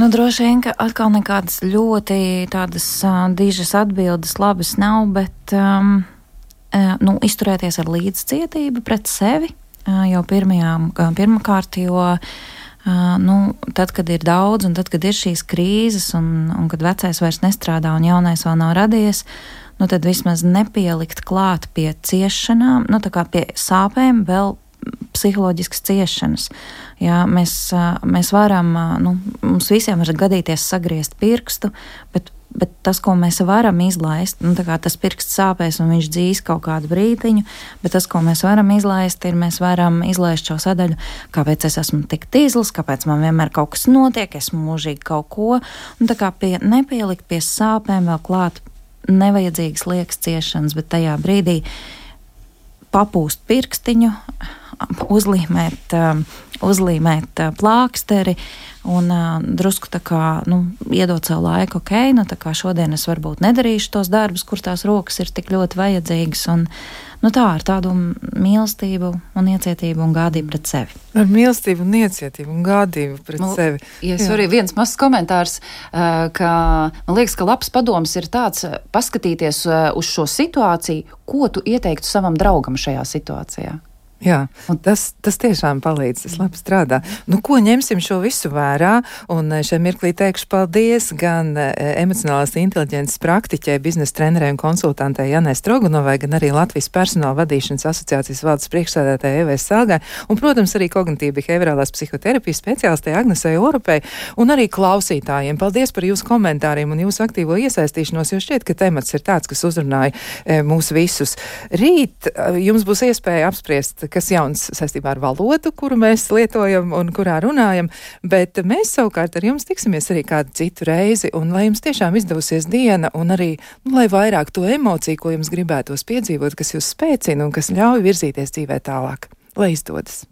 Nu, droši vien, ka atkal nekādas ļoti tādas uh, dižas atbildes labas nav, bet um, uh, nu, izturēties ar līdzcietību pret sevi uh, jau pirmajā, uh, pirmkārt, jo uh, nu, tad, kad ir daudz, un tad, kad ir šīs krīzes, un, un kad vecais vairs nestrādā un jaunais vēl nav radies, nu, tad vismaz nepielikt klāt pie ciešanām, nu, tā kā pie sāpēm vēl psiholoģiskas ciešanas. Jā, mēs, mēs varam, nu, mums visiem var gadīties sagriezt pirkstu, bet, bet tas, ko mēs varam izlaist, nu, tas pirksts sāpēs un viņš dzīs kaut kādu brīdiņu, bet tas, ko mēs varam izlaist, ir mēs varam izlaist šo sadaļu, kāpēc es esmu tik tīzlis, kāpēc man vienmēr kaut kas notiek, esmu mūžīgi kaut ko, un tā kā pie, nepielikt pie sāpēm vēl klāt nevajadzīgas liekas ciešanas, bet tajā brīdī papūst pirkstiņu, uzlīmēt, um, uzlīmēt uh, plāksteri un uh, drusku tā kā nu, iedot sev laiku, ok, nu tā kā šodien es varbūt nedarīšu tos darbus, kur tās rokas ir tik ļoti vajadzīgas. Un, nu tā ar tādu mīlestību un iecietību un gādību pret sevi. Ar mīlestību un iecietību un gādību pret nu, sevi. Ja es arī viens mazs komentārs, ka man liekas, ka labs padoms ir tāds paskatīties uz šo situāciju, ko tu ieteiktu savam draugam šajā situācijā. Jā, tas, tas tiešām palīdz, tas labi strādā. Nu, ko ņemsim šo visu vērā? Un eh, šai mirklī teikšu paldies gan e, emocionālās inteliģences praktiķei, biznesa trenerei un konsultantei Janai Strogunovai, gan arī Latvijas personāla vadīšanas asociācijas valdes priekšsēdētājai Evai Sāgai, un, protams, arī kognitīva behaviorālās psihoterapijas speciālistei Agnesei Oropei un arī klausītājiem. Paldies par jūsu komentāriem un jūsu aktīvo iesaistīšanos, jo šķiet, ka temats ir tāds, kas uzrunāja e, mūs visus. Rīt jums būs iespēja apspriest kas jauns saistībā ar valodu, kuru mēs lietojam un kurā runājam, bet mēs savukārt ar jums tiksimies arī kādu citu reizi, un lai jums tiešām izdosies diena, un arī, nu, lai vairāk to emociju, ko jums gribētos piedzīvot, kas jūs spēcina un kas ļauj virzīties dzīvē tālāk. Lai izdodas!